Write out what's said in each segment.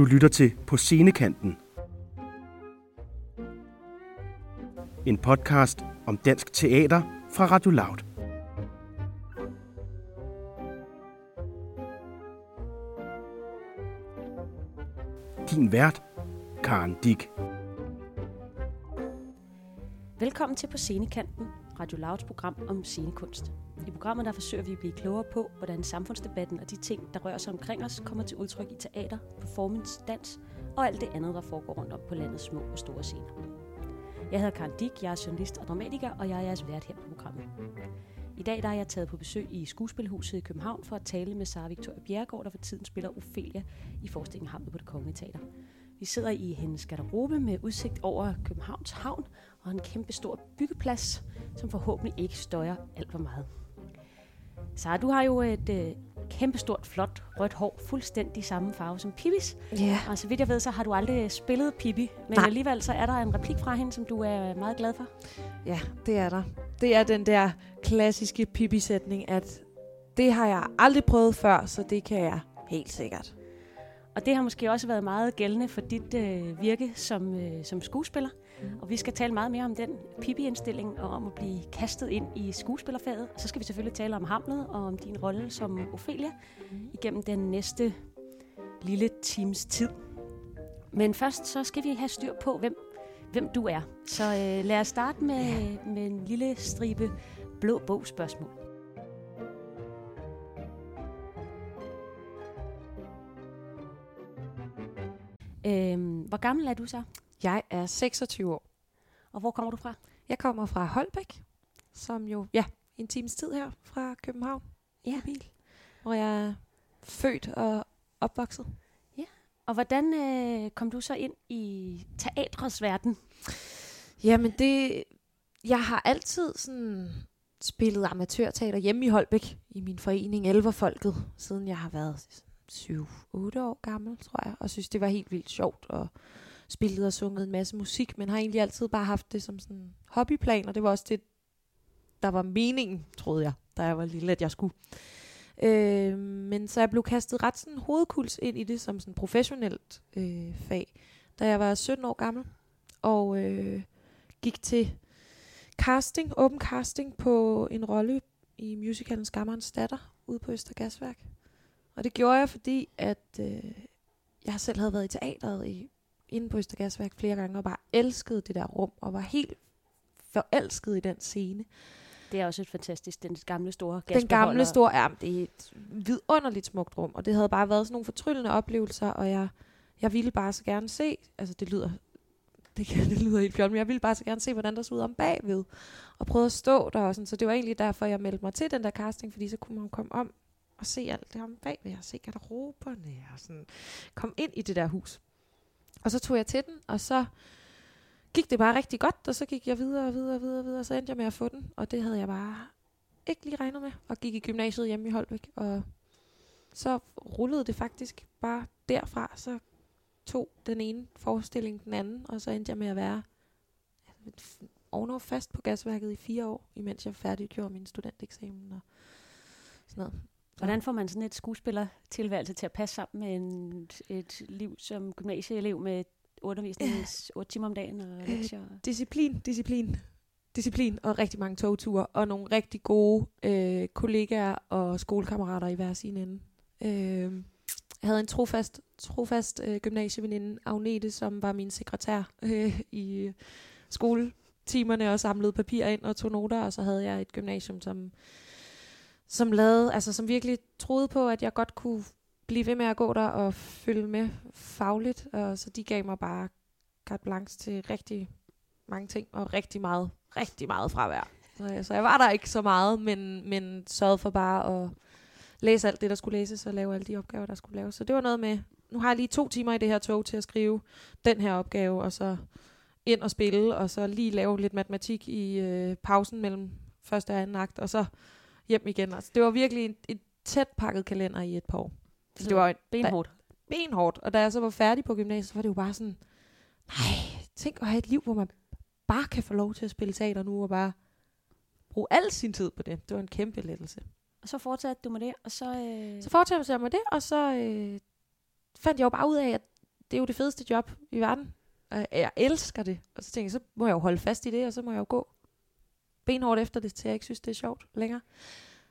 Du lytter til På Scenekanten. En podcast om dansk teater fra Radio Loud. Din vært, Karen Dick. Velkommen til På Scenekanten, Radio Louds program om scenekunst. Programmet der forsøger vi at blive klogere på, hvordan samfundsdebatten og de ting, der rører sig omkring os, kommer til udtryk i teater, performance, dans og alt det andet, der foregår rundt om på landets små og store scener. Jeg hedder Karen Dick, jeg er journalist og dramatiker, og jeg er jeres vært her på programmet. I dag der er jeg taget på besøg i Skuespilhuset i København for at tale med Sara Victoria Bjergård, der for tiden spiller Ophelia i forestillingen Hamlet på det Kongelige Teater. Vi sidder i hendes garderobe med udsigt over Københavns Havn og en kæmpe stor byggeplads, som forhåbentlig ikke støjer alt for meget. Sara, du har jo et øh, kæmpestort, flot rødt hår, fuldstændig samme farve som Pippis. Ja. Og så vidt jeg ved, så har du aldrig spillet Pippi, men Nej. alligevel så er der en replik fra hende, som du er meget glad for. Ja, det er der. Det er den der klassiske Pippi-sætning, at det har jeg aldrig prøvet før, så det kan jeg helt sikkert. Og det har måske også været meget gældende for dit øh, virke som, øh, som skuespiller. Og vi skal tale meget mere om den Pippi-indstilling og om at blive kastet ind i skuespillerfaget. Og så skal vi selvfølgelig tale om Hamlet og om din rolle som Ophelia igennem den næste lille times tid. Men først så skal vi have styr på, hvem, hvem du er. Så øh, lad os starte med, med en lille stribe blå bog spørgsmål. Øhm, hvor gammel er du så? Jeg er 26 år. Og hvor kommer du fra? Jeg kommer fra Holbæk, som jo, ja, en times tid her fra København. Ja. bil, hvor jeg er født og opvokset. Og hvordan øh, kom du så ind i teatrets verden? Jamen det, jeg har altid sådan spillet amatørteater hjemme i Holbæk, i min forening Elverfolket, siden jeg har været 7-8 år gammel, tror jeg, og synes, det var helt vildt sjovt, og spillet og sunget en masse musik, men har egentlig altid bare haft det som sådan hobbyplan, og det var også det, der var meningen, troede jeg, da jeg var lille, at jeg skulle. Øh, men så jeg blev kastet ret sådan hovedkuls ind i det som sådan professionelt øh, fag, da jeg var 17 år gammel, og øh, gik til casting, open casting på en rolle i musicalen Skammerens Datter ude på Østergasværk. Og det gjorde jeg, fordi at øh, jeg selv havde været i teateret i, inde på Østergasværk flere gange, og bare elskede det der rum, og var helt forelsket i den scene. Det er også et fantastisk, den gamle store Den gamle gasbeholder. store, ja, det er et vidunderligt smukt rum, og det havde bare været sådan nogle fortryllende oplevelser, og jeg, jeg ville bare så gerne se, altså det lyder, det, kan, det lyder helt fjollet, men jeg ville bare så gerne se, hvordan der så ud om bagved, og prøve at stå der, og sådan, så det var egentlig derfor, jeg meldte mig til den der casting, fordi så kunne man komme om og se alt det om bagved, og se garderoberne, og sådan, kom ind i det der hus. Og så tog jeg til den, og så gik det bare rigtig godt, og så gik jeg videre og videre og videre, og videre, og så endte jeg med at få den, og det havde jeg bare ikke lige regnet med, og gik i gymnasiet hjemme i Holbæk, og så rullede det faktisk bare derfra, så tog den ene forestilling den anden, og så endte jeg med at være ovenover fast på gasværket i fire år, imens jeg færdiggjorde min studenteksamen og sådan noget. Hvordan får man sådan et skuespillertilværelse til at passe sammen med en, et liv som gymnasieelev med undervisning 8 timer om dagen og lektier? Disciplin, disciplin, disciplin og rigtig mange togture og nogle rigtig gode øh, kollegaer og skolekammerater i hver sin ende. Øh, jeg havde en trofast, trofast øh, gymnasieveninde, Agnete, som var min sekretær øh, i øh, skoletimerne og samlede papir ind og tog noter, og så havde jeg et gymnasium, som, som lavede, altså som virkelig troede på, at jeg godt kunne blive ved med at gå der og følge med fagligt, og så de gav mig bare carte blanche til rigtig mange ting, og rigtig meget, rigtig meget fravær. Så, jeg- så jeg var der ikke så meget, men, men sørgede for bare at læse alt det, der skulle læses, og lave alle de opgaver, der skulle laves. Så det var noget med, nu har jeg lige to timer i det her tog til at skrive den her opgave, og så ind og spille, og så lige lave lidt matematik i øh, pausen mellem første og anden akt, og så hjem igen. Altså, det var virkelig en, et tæt pakket kalender i et par år. Så det var en, benhårdt. benhårdt. Og da jeg så var færdig på gymnasiet, så var det jo bare sådan, nej, tænk at have et liv, hvor man bare kan få lov til at spille teater nu, og bare bruge al sin tid på det. Det var en kæmpe lettelse. Og så fortsatte du med det, og så... Øh, Så fortsatte jeg med det, og så øh, fandt jeg jo bare ud af, at det er jo det fedeste job i verden. Og jeg elsker det. Og så tænkte jeg, så må jeg jo holde fast i det, og så må jeg jo gå benhårdt efter det, til jeg ikke synes, det er sjovt længere.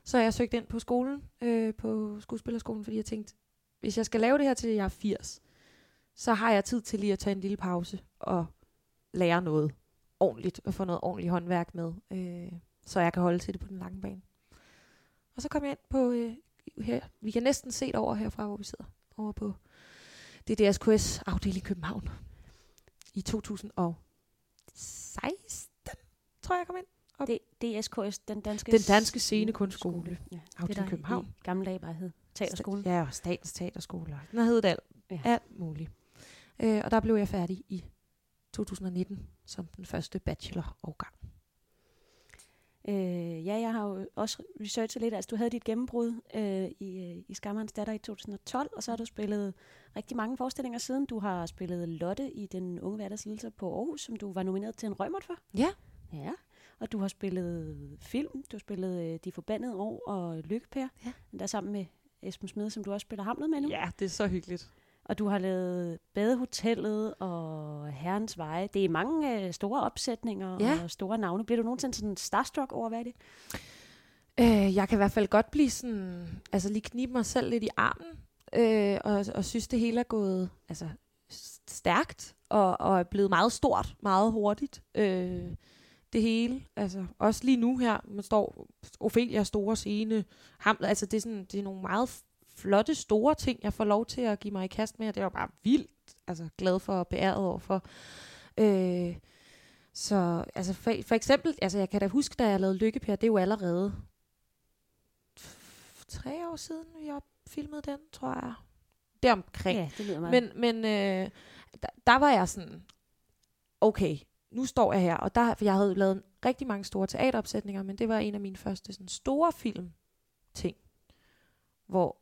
Så jeg søgte ind på skolen, øh, på skuespillerskolen, fordi jeg tænkte, hvis jeg skal lave det her til jeg er 80, så har jeg tid til lige at tage en lille pause og lære noget ordentligt, og få noget ordentligt håndværk med, øh, så jeg kan holde til det på den lange bane. Og så kom jeg ind på, øh, her, vi kan næsten se det over herfra, hvor vi sidder, over på DDSKS afdeling i København i 2016, tror jeg, jeg kom ind. Det, DSKS, den danske, Den danske scenekunstskole. Ja, Afdeling det der København. i gamle dage bare hed Teaterskolen. Ja, og Statens Teaterskole. Den har heddet alt. Ja. Alt muligt. Øh, og der blev jeg færdig i 2019 som den første bachelorårgang. Øh, ja, jeg har jo også researchet lidt. Altså, du havde dit gennembrud øh, i, øh, i Skammerens Datter i 2012, og så har du spillet rigtig mange forestillinger siden. Du har spillet Lotte i Den Unge Hverdagsledelse på Aarhus, som du var nomineret til en Rømert for. Ja. Ja, og du har spillet film. Du har spillet øh, De Forbandede År og Lykkepær. Ja. Der sammen med Esben Smede, som du også spiller Hamlet med nu. Ja, det er så hyggeligt. Og du har lavet Badehotellet og Herrens Veje. Det er mange øh, store opsætninger Ja. og store navne. Bliver du nogensinde sådan starstruck over, hvad er det? Øh, jeg kan i hvert fald godt blive sådan, altså lige knibe mig selv lidt i armen, øh, og, og synes det hele er gået altså, stærkt, og, og er blevet meget stort, meget hurtigt. Øh, det hele, altså også lige nu her, man står Ophelia store scene, ham, altså det er, sådan, det er nogle meget flotte, store ting, jeg får lov til at give mig i kast med, og det er jo bare vildt, altså glad for og beæret over for. Øh, så altså for, for eksempel, altså jeg kan da huske, da jeg lavede Lykkepær, det er jo allerede tre år siden, vi har filmet den, tror jeg. Deromkring. Ja, det lyder meget. Men, men øh, der, der var jeg sådan, okay, nu står jeg her, og der, for jeg havde lavet rigtig mange store teateropsætninger, men det var en af mine første sådan, store film ting, hvor,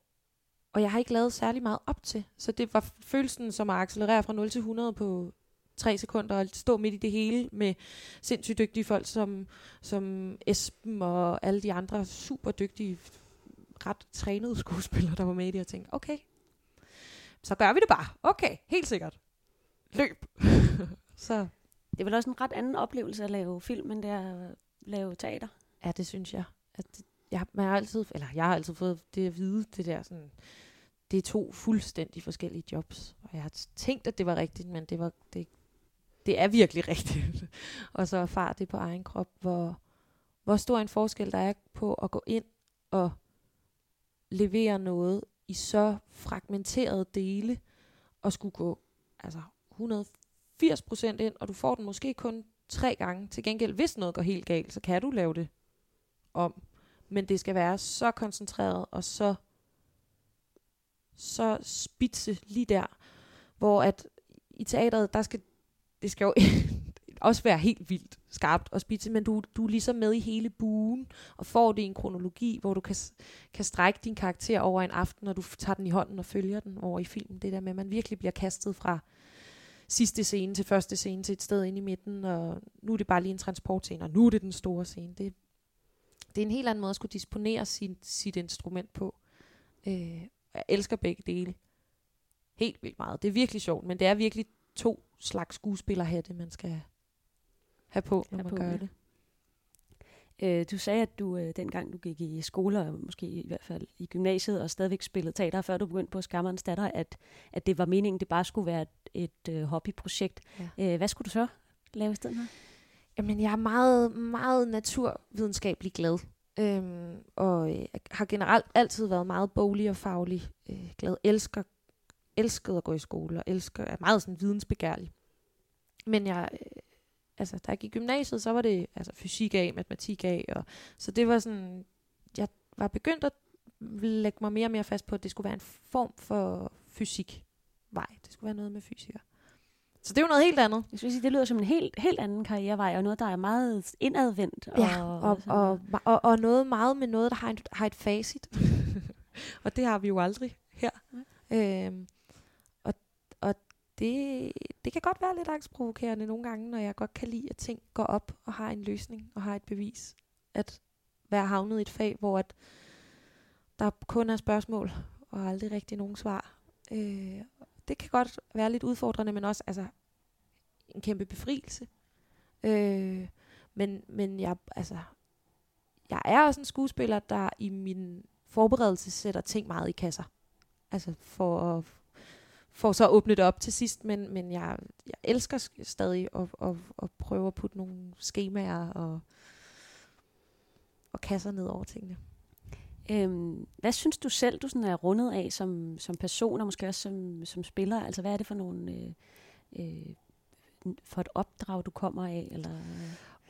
og jeg har ikke lavet særlig meget op til, så det var følelsen som at accelerere fra 0 til 100 på tre sekunder og stå midt i det hele med sindssygt dygtige folk som, som Esben og alle de andre super dygtige, ret trænede skuespillere, der var med i det, og tænkte, okay, så gør vi det bare. Okay, helt sikkert. Løb. så det er vel også en ret anden oplevelse at lave film, end det er at lave teater. ja, det synes jeg. At det, jeg, man har altid, eller jeg har altid fået det at vide, det der sådan, det er to fuldstændig forskellige jobs. Og jeg har tænkt, at det var rigtigt, men det, var, det, det er virkelig rigtigt. og så erfare det på egen krop, hvor, hvor stor en forskel der er på at gå ind og levere noget i så fragmenterede dele, og skulle gå altså 80% ind, og du får den måske kun tre gange. Til gengæld, hvis noget går helt galt, så kan du lave det om. Men det skal være så koncentreret og så så spidse lige der, hvor at i teateret, der skal det skal jo også være helt vildt skarpt og spidse, men du, du er ligesom med i hele buen, og får det i en kronologi, hvor du kan, kan strække din karakter over en aften, og du tager den i hånden og følger den over i filmen. Det der med, at man virkelig bliver kastet fra sidste scene til første scene til et sted inde i midten, og nu er det bare lige en transportscene, og nu er det den store scene. Det, det er en helt anden måde at skulle disponere sin, sit instrument på. Øh, jeg elsker begge dele. Helt vildt meget. Det er virkelig sjovt, men det er virkelig to slags skuespillerhatte, man skal have på, når Have man på, gør ja. det. Øh, du sagde, at du øh, dengang du gik i skole, og måske i hvert fald i gymnasiet, og stadigvæk spillede teater, før du begyndte på Skammerens Datter, at, at det var meningen, det bare skulle være et, et øh, hobbyprojekt. Ja. Øh, hvad skulle du så lave i stedet her? Jamen, jeg er meget, meget naturvidenskabelig glad. Øhm, og øh, har generelt altid været meget boglig og faglig øh, glad. Elsker, elskede at gå i skole, og elsker, er meget sådan vidensbegærlig. Men jeg, øh, altså, da jeg gik i gymnasiet, så var det altså, fysik af, matematik af. Og, så det var sådan, jeg var begyndt at lægge mig mere og mere fast på, at det skulle være en form for fysik. Vej. Det skulle være noget med fysikere. Så det er jo noget helt andet. Jeg synes, det lyder som en helt, helt anden karrierevej, og noget, der er meget indadvendt. Ja, og, sådan- og, og, og noget meget med noget, der har, en, har et facit. og det har vi jo aldrig her. Øhm, og og det, det kan godt være lidt angstprovokerende nogle gange, når jeg godt kan lide, at ting går op og har en løsning og har et bevis. At være havnet i et fag, hvor at der kun er spørgsmål og aldrig rigtig nogen svar. Øh, det kan godt være lidt udfordrende, men også altså, en kæmpe befrielse. Øh, men, men jeg, altså, jeg er også en skuespiller, der i min forberedelse sætter ting meget i kasser. Altså for at for så at åbne det op til sidst, men, men jeg, jeg elsker stadig at, at, at prøve at putte nogle skemaer og, og kasser ned over tingene. Øhm, hvad synes du selv, du sådan er rundet af som, som person, og måske også som, som spiller? Altså, hvad er det for nogle... Øh, øh, for et opdrag, du kommer af? Eller?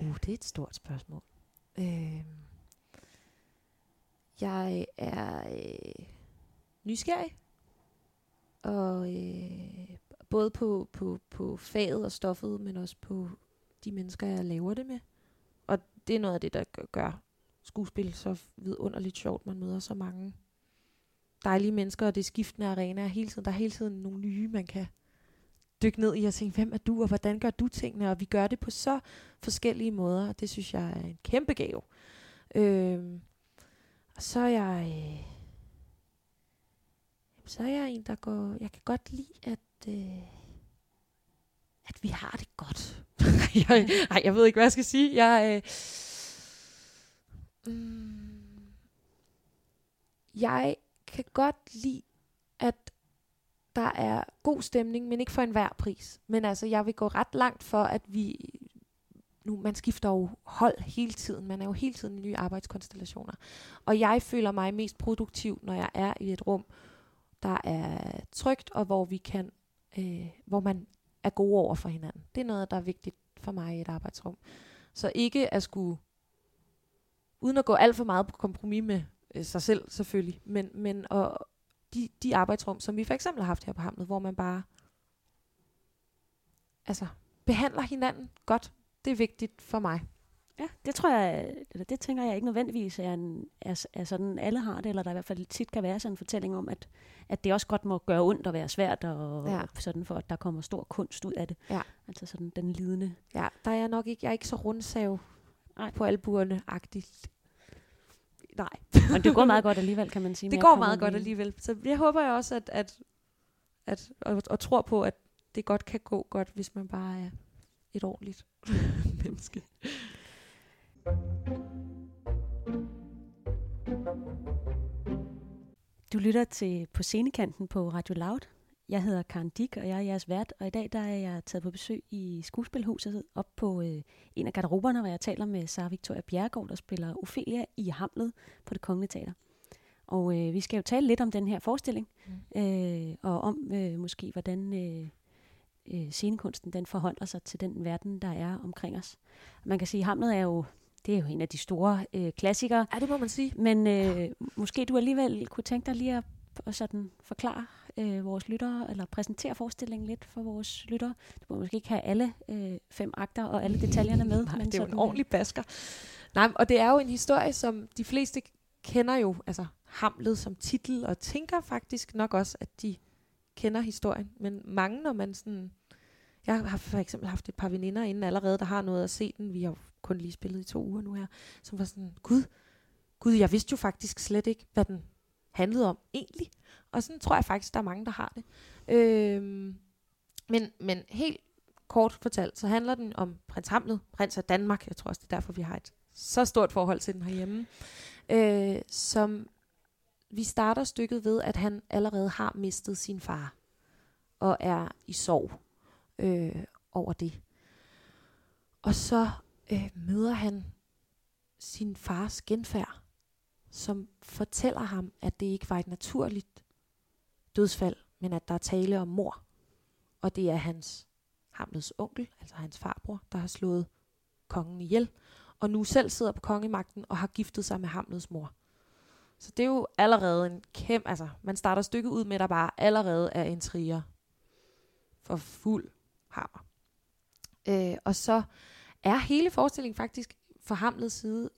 Uh, det er et stort spørgsmål. Øh, jeg er øh, nysgerrig. Og øh, både på, på, på faget og stoffet, men også på de mennesker, jeg laver det med. Og det er noget af det, der gør skuespil så vidunderligt sjovt. Man møder så mange dejlige mennesker, og det er skiftende arenaer hele tiden. Der er hele tiden nogle nye, man kan dykke ned i og tænke, hvem er du, og hvordan gør du tingene? Og vi gør det på så forskellige måder, og det synes jeg er en kæmpe gave. Øh, og så er jeg... Øh, så er jeg en, der går... Jeg kan godt lide, at... Øh, at vi har det godt. jeg, ej, jeg ved ikke, hvad jeg skal sige. Jeg, øh, mm, jeg kan godt lide, at der er god stemning, men ikke for enhver pris. Men altså, jeg vil gå ret langt for, at vi... Nu, man skifter jo hold hele tiden. Man er jo hele tiden i nye arbejdskonstellationer. Og jeg føler mig mest produktiv, når jeg er i et rum, der er trygt, og hvor vi kan, øh, hvor man er gode over for hinanden. Det er noget, der er vigtigt for mig i et arbejdsrum. Så ikke at skulle, uden at gå alt for meget på kompromis med øh, sig selv selvfølgelig, men, men og de, de arbejdsrum, som vi for eksempel har haft her på Hamlet, hvor man bare altså, behandler hinanden godt. Det er vigtigt for mig. Ja, det tror jeg, eller det tænker jeg ikke nødvendigvis er, en, er, er sådan, alle har det, eller der i hvert fald tit kan være sådan en fortælling om, at, at det også godt må gøre ondt og være svært, og, ja. sådan for at der kommer stor kunst ud af det. Ja. Altså sådan den lidende. Ja, der er jeg nok ikke, jeg er ikke så rundsav Nej. på albuerne-agtigt. Nej. Men det går meget godt alligevel, kan man sige. Det går meget godt alligevel. Så jeg håber jeg også, at, at, at og, og tror på, at det godt kan gå godt, hvis man bare er et ordentligt menneske. Du lytter til På Scenekanten på Radio Loud. Jeg hedder Karen Dick, og jeg er jeres vært, og i dag der er jeg taget på besøg i Skuespilhuset op på øh, en af garderoberne, hvor jeg taler med Sara Victoria Bjergård, der spiller Ophelia i Hamlet på det Kongelige Teater. Og øh, vi skal jo tale lidt om den her forestilling, mm. øh, og om øh, måske, hvordan øh, øh, scenekunsten den forholder sig til den verden, der er omkring os. Man kan sige, at Hamlet er jo det er jo en af de store øh, klassikere. Ja, det må man sige. Men øh, ja. måske du alligevel kunne tænke dig lige at, at sådan forklare øh, vores lyttere, eller præsentere forestillingen lidt for vores lyttere. Du må måske ikke have alle øh, fem akter og alle detaljerne med. Nej, men det er jo en ordentlig basker. Nej, og det er jo en historie, som de fleste kender jo, altså Hamlet som titel, og tænker faktisk nok også, at de kender historien. Men mange, når man sådan... Jeg har for eksempel haft et par veninder inden allerede, der har noget at se den. Vi har kun lige spillet i to uger nu her, som var sådan, gud, gud, jeg vidste jo faktisk slet ikke, hvad den handlede om egentlig. Og sådan tror jeg faktisk, der er mange, der har det. Øhm, men, men helt kort fortalt, så handler den om prins Hamlet, prins af Danmark. Jeg tror også, det er derfor, vi har et så stort forhold til den herhjemme. Øh, som vi starter stykket ved, at han allerede har mistet sin far. Og er i sorg øh, over det. Og så øh, møder han sin fars genfærd, som fortæller ham, at det ikke var et naturligt dødsfald, men at der er tale om mor. Og det er hans Hamlets onkel, altså hans farbror, der har slået kongen ihjel, og nu selv sidder på kongemagten og har giftet sig med Hamlets mor. Så det er jo allerede en kæmpe, altså man starter stykket ud med, at der bare allerede er intriger for fuld hammer. Øh, og så er hele forestillingen faktisk fra Hamlets side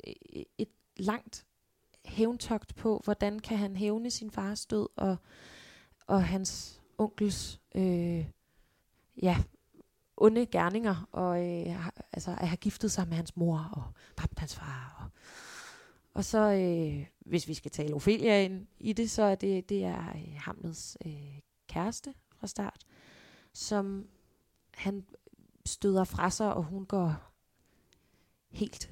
et langt hævntogt på, hvordan kan han hævne sin fars død og, og hans onkels øh, ja, onde gerninger, og øh, altså at have giftet sig med hans mor og dræbt hans far. Og, og så, øh, hvis vi skal tale Ophelia ind i det, så er det, det er øh, Hamlets øh, kæreste, fra start, som han støder fra sig, og hun går helt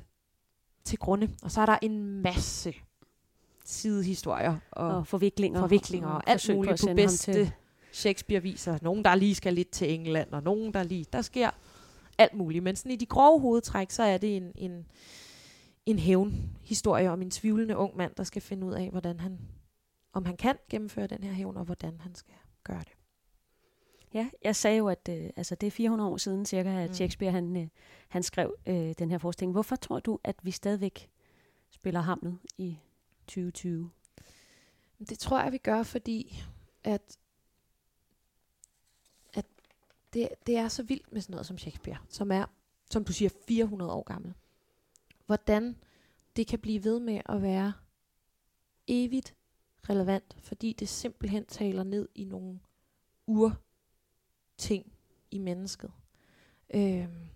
til grunde. Og så er der en masse sidehistorier og, Og forviklinger. forviklinger og alt forsøg muligt på, bedste Shakespeare-viser. Nogen, der lige skal lidt til England, og nogen, der lige... Der sker alt muligt. Men sådan i de grove hovedtræk, så er det en, en, en hævn-historie om en tvivlende ung mand, der skal finde ud af, hvordan han, om han kan gennemføre den her hævn, og hvordan han skal gøre det. Ja, jeg sagde jo, at øh, altså, det er 400 år siden cirka, at Mm. Shakespeare han, øh, han skrev øh, den her forestilling. Hvorfor tror du, at vi stadigvæk spiller Hamlet i 2020? Det tror jeg, vi gør, fordi at, at det, det er så vildt med sådan noget som Shakespeare, som er, som du siger, 400 år gammel. Hvordan det kan blive ved med at være evigt relevant, fordi det simpelthen taler ned i nogle ting i mennesket. Øhm,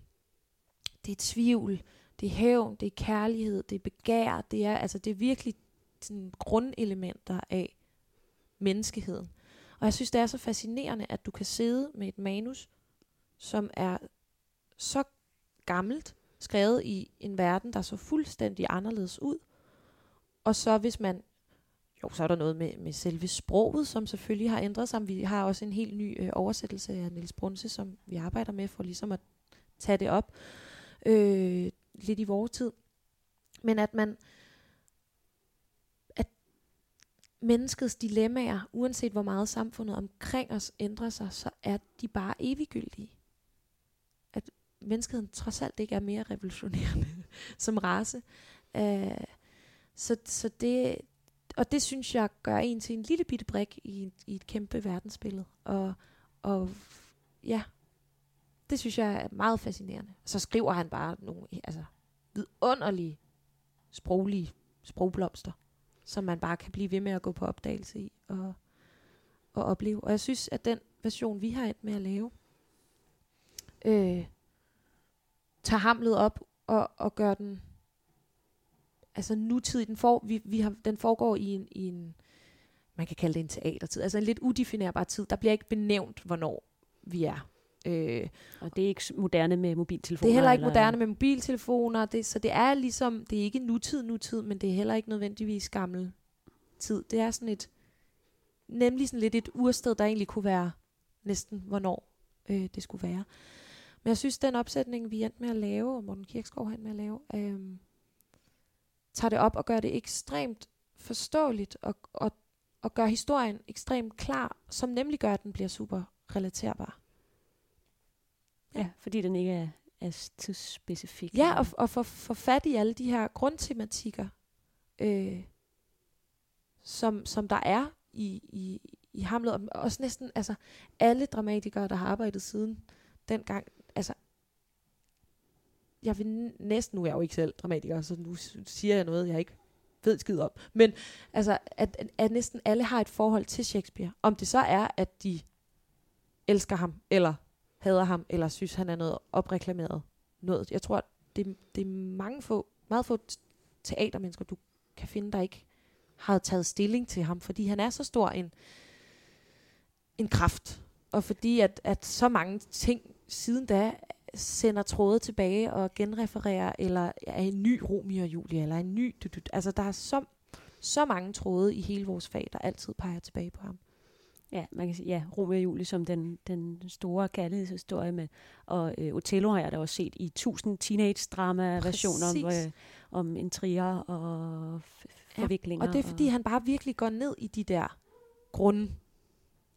det er tvivl, det er hævn, det er kærlighed, det er begær, det er, altså det er virkelig sådan grundelementer af menneskeheden. Og jeg synes, det er så fascinerende, at du kan sidde med et manus, som er så gammelt, skrevet i en verden, der så fuldstændig anderledes ud. Og så hvis man, jo, så er der noget med, med selve sproget, som selvfølgelig har ændret sig. Vi har også en helt ny øh, oversættelse af Niels Brunse, som vi arbejder med for ligesom at tage det op øh, lidt i vores tid. Men at man, at menneskets dilemmaer, uanset hvor meget samfundet omkring os ændrer sig, så er de bare eviggyldige. At menneskeheden trods alt ikke er mere revolutionerende som race. Øh, så, så det, og det synes jeg gør en til en lille bitte brik i, i et kæmpe verdensbillede. Og, og ja, det synes jeg er meget fascinerende. Så skriver han bare nogle altså, vidunderlige sproglige sprogblomster som man bare kan blive ved med at gå på opdagelse i og, og opleve. Og jeg synes, at den version, vi har endt med at lave, øh, tager hamlet op og, og gør den altså nutidig. Den, for, vi, vi har, den foregår i en, i en, man kan kalde det en teatertid, altså en lidt udefinerbar tid. Der bliver ikke benævnt, hvornår vi er. Øh, Og det er ikke moderne med mobiltelefoner? det er heller ikke eller- moderne med mobiltelefoner, det, så det er ligesom, det er ikke nutid, nutid, men det er heller ikke nødvendigvis gammel tid. Det er sådan et, nemlig sådan lidt et ursted, der egentlig kunne være næsten, hvornår øh, det skulle være. Men jeg synes, den opsætning, vi endte med at lave, og Morten Kirksgaard har endt med at lave, øh, tager det op og gør det ekstremt forståeligt, og, og, og gør historien ekstremt klar, som nemlig gør, at den bliver super relaterbar. Ja, fordi den ikke er, er tidsspecifik. Ja, og, og få for fat i alle de her grundtematikker, øh, som, som der er i, i, i Hamlet. Og også næsten altså, alle dramatikere, der har arbejdet siden dengang. Altså, jeg vil næsten, nu er jeg jo ikke selv dramatiker, så nu siger jeg noget, jeg ikke ved skid om. Men altså, at, at, at næsten alle har et forhold til Shakespeare. Om det så er, at de elsker ham, eller hader ham, eller synes, han er noget opreklameret noget. Jeg tror, det, det er mange få, meget få teatermennesker, du kan finde, der ikke har taget stilling til ham, fordi han er så stor en, en kraft, og fordi at, at så mange ting siden da sender tråde tilbage og genrefererer, eller er en ny Romeo og Julie, eller en ny... Du, du, altså, der er så, så mange tråde i hele vores fag, der altid peger tilbage på ham. Ja, man kan sige, ja, Romeo og Julie som den, den store kærlighedshistorie med, og øh, Othello har jeg da også set i tusind teenage-drama-versioner om, øh, om intriger og f- Ja, forviklinger. Og det er fordi, han bare virkelig går ned i de der grund,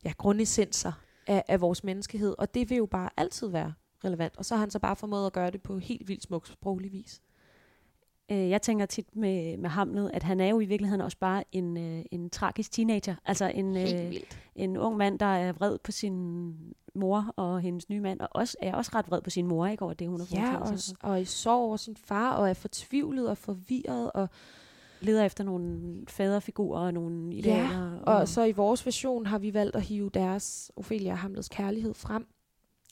ja, grundessenser af, af vores menneskehed, og det vil jo bare altid være relevant. Og så har han så bare formået at gøre det på helt vildt smuk sproglig vis. Øh, jeg tænker tit med, med Hamlet, at han er jo i virkeligheden også bare en, øh, en tragisk teenager. Altså en, øh, en ung mand, der er vred på sin mor og hendes nye mand, og også, er også ret vred på sin mor, ikke over det, hun har Ja, foretaget og, sig. og i sorg over sin far, og er fortvivlet og forvirret, og, Leder efter nogle faderfigurer og nogle idealer. og så i vores version har vi valgt at hive deres Ophelia og Hamlets kærlighed frem.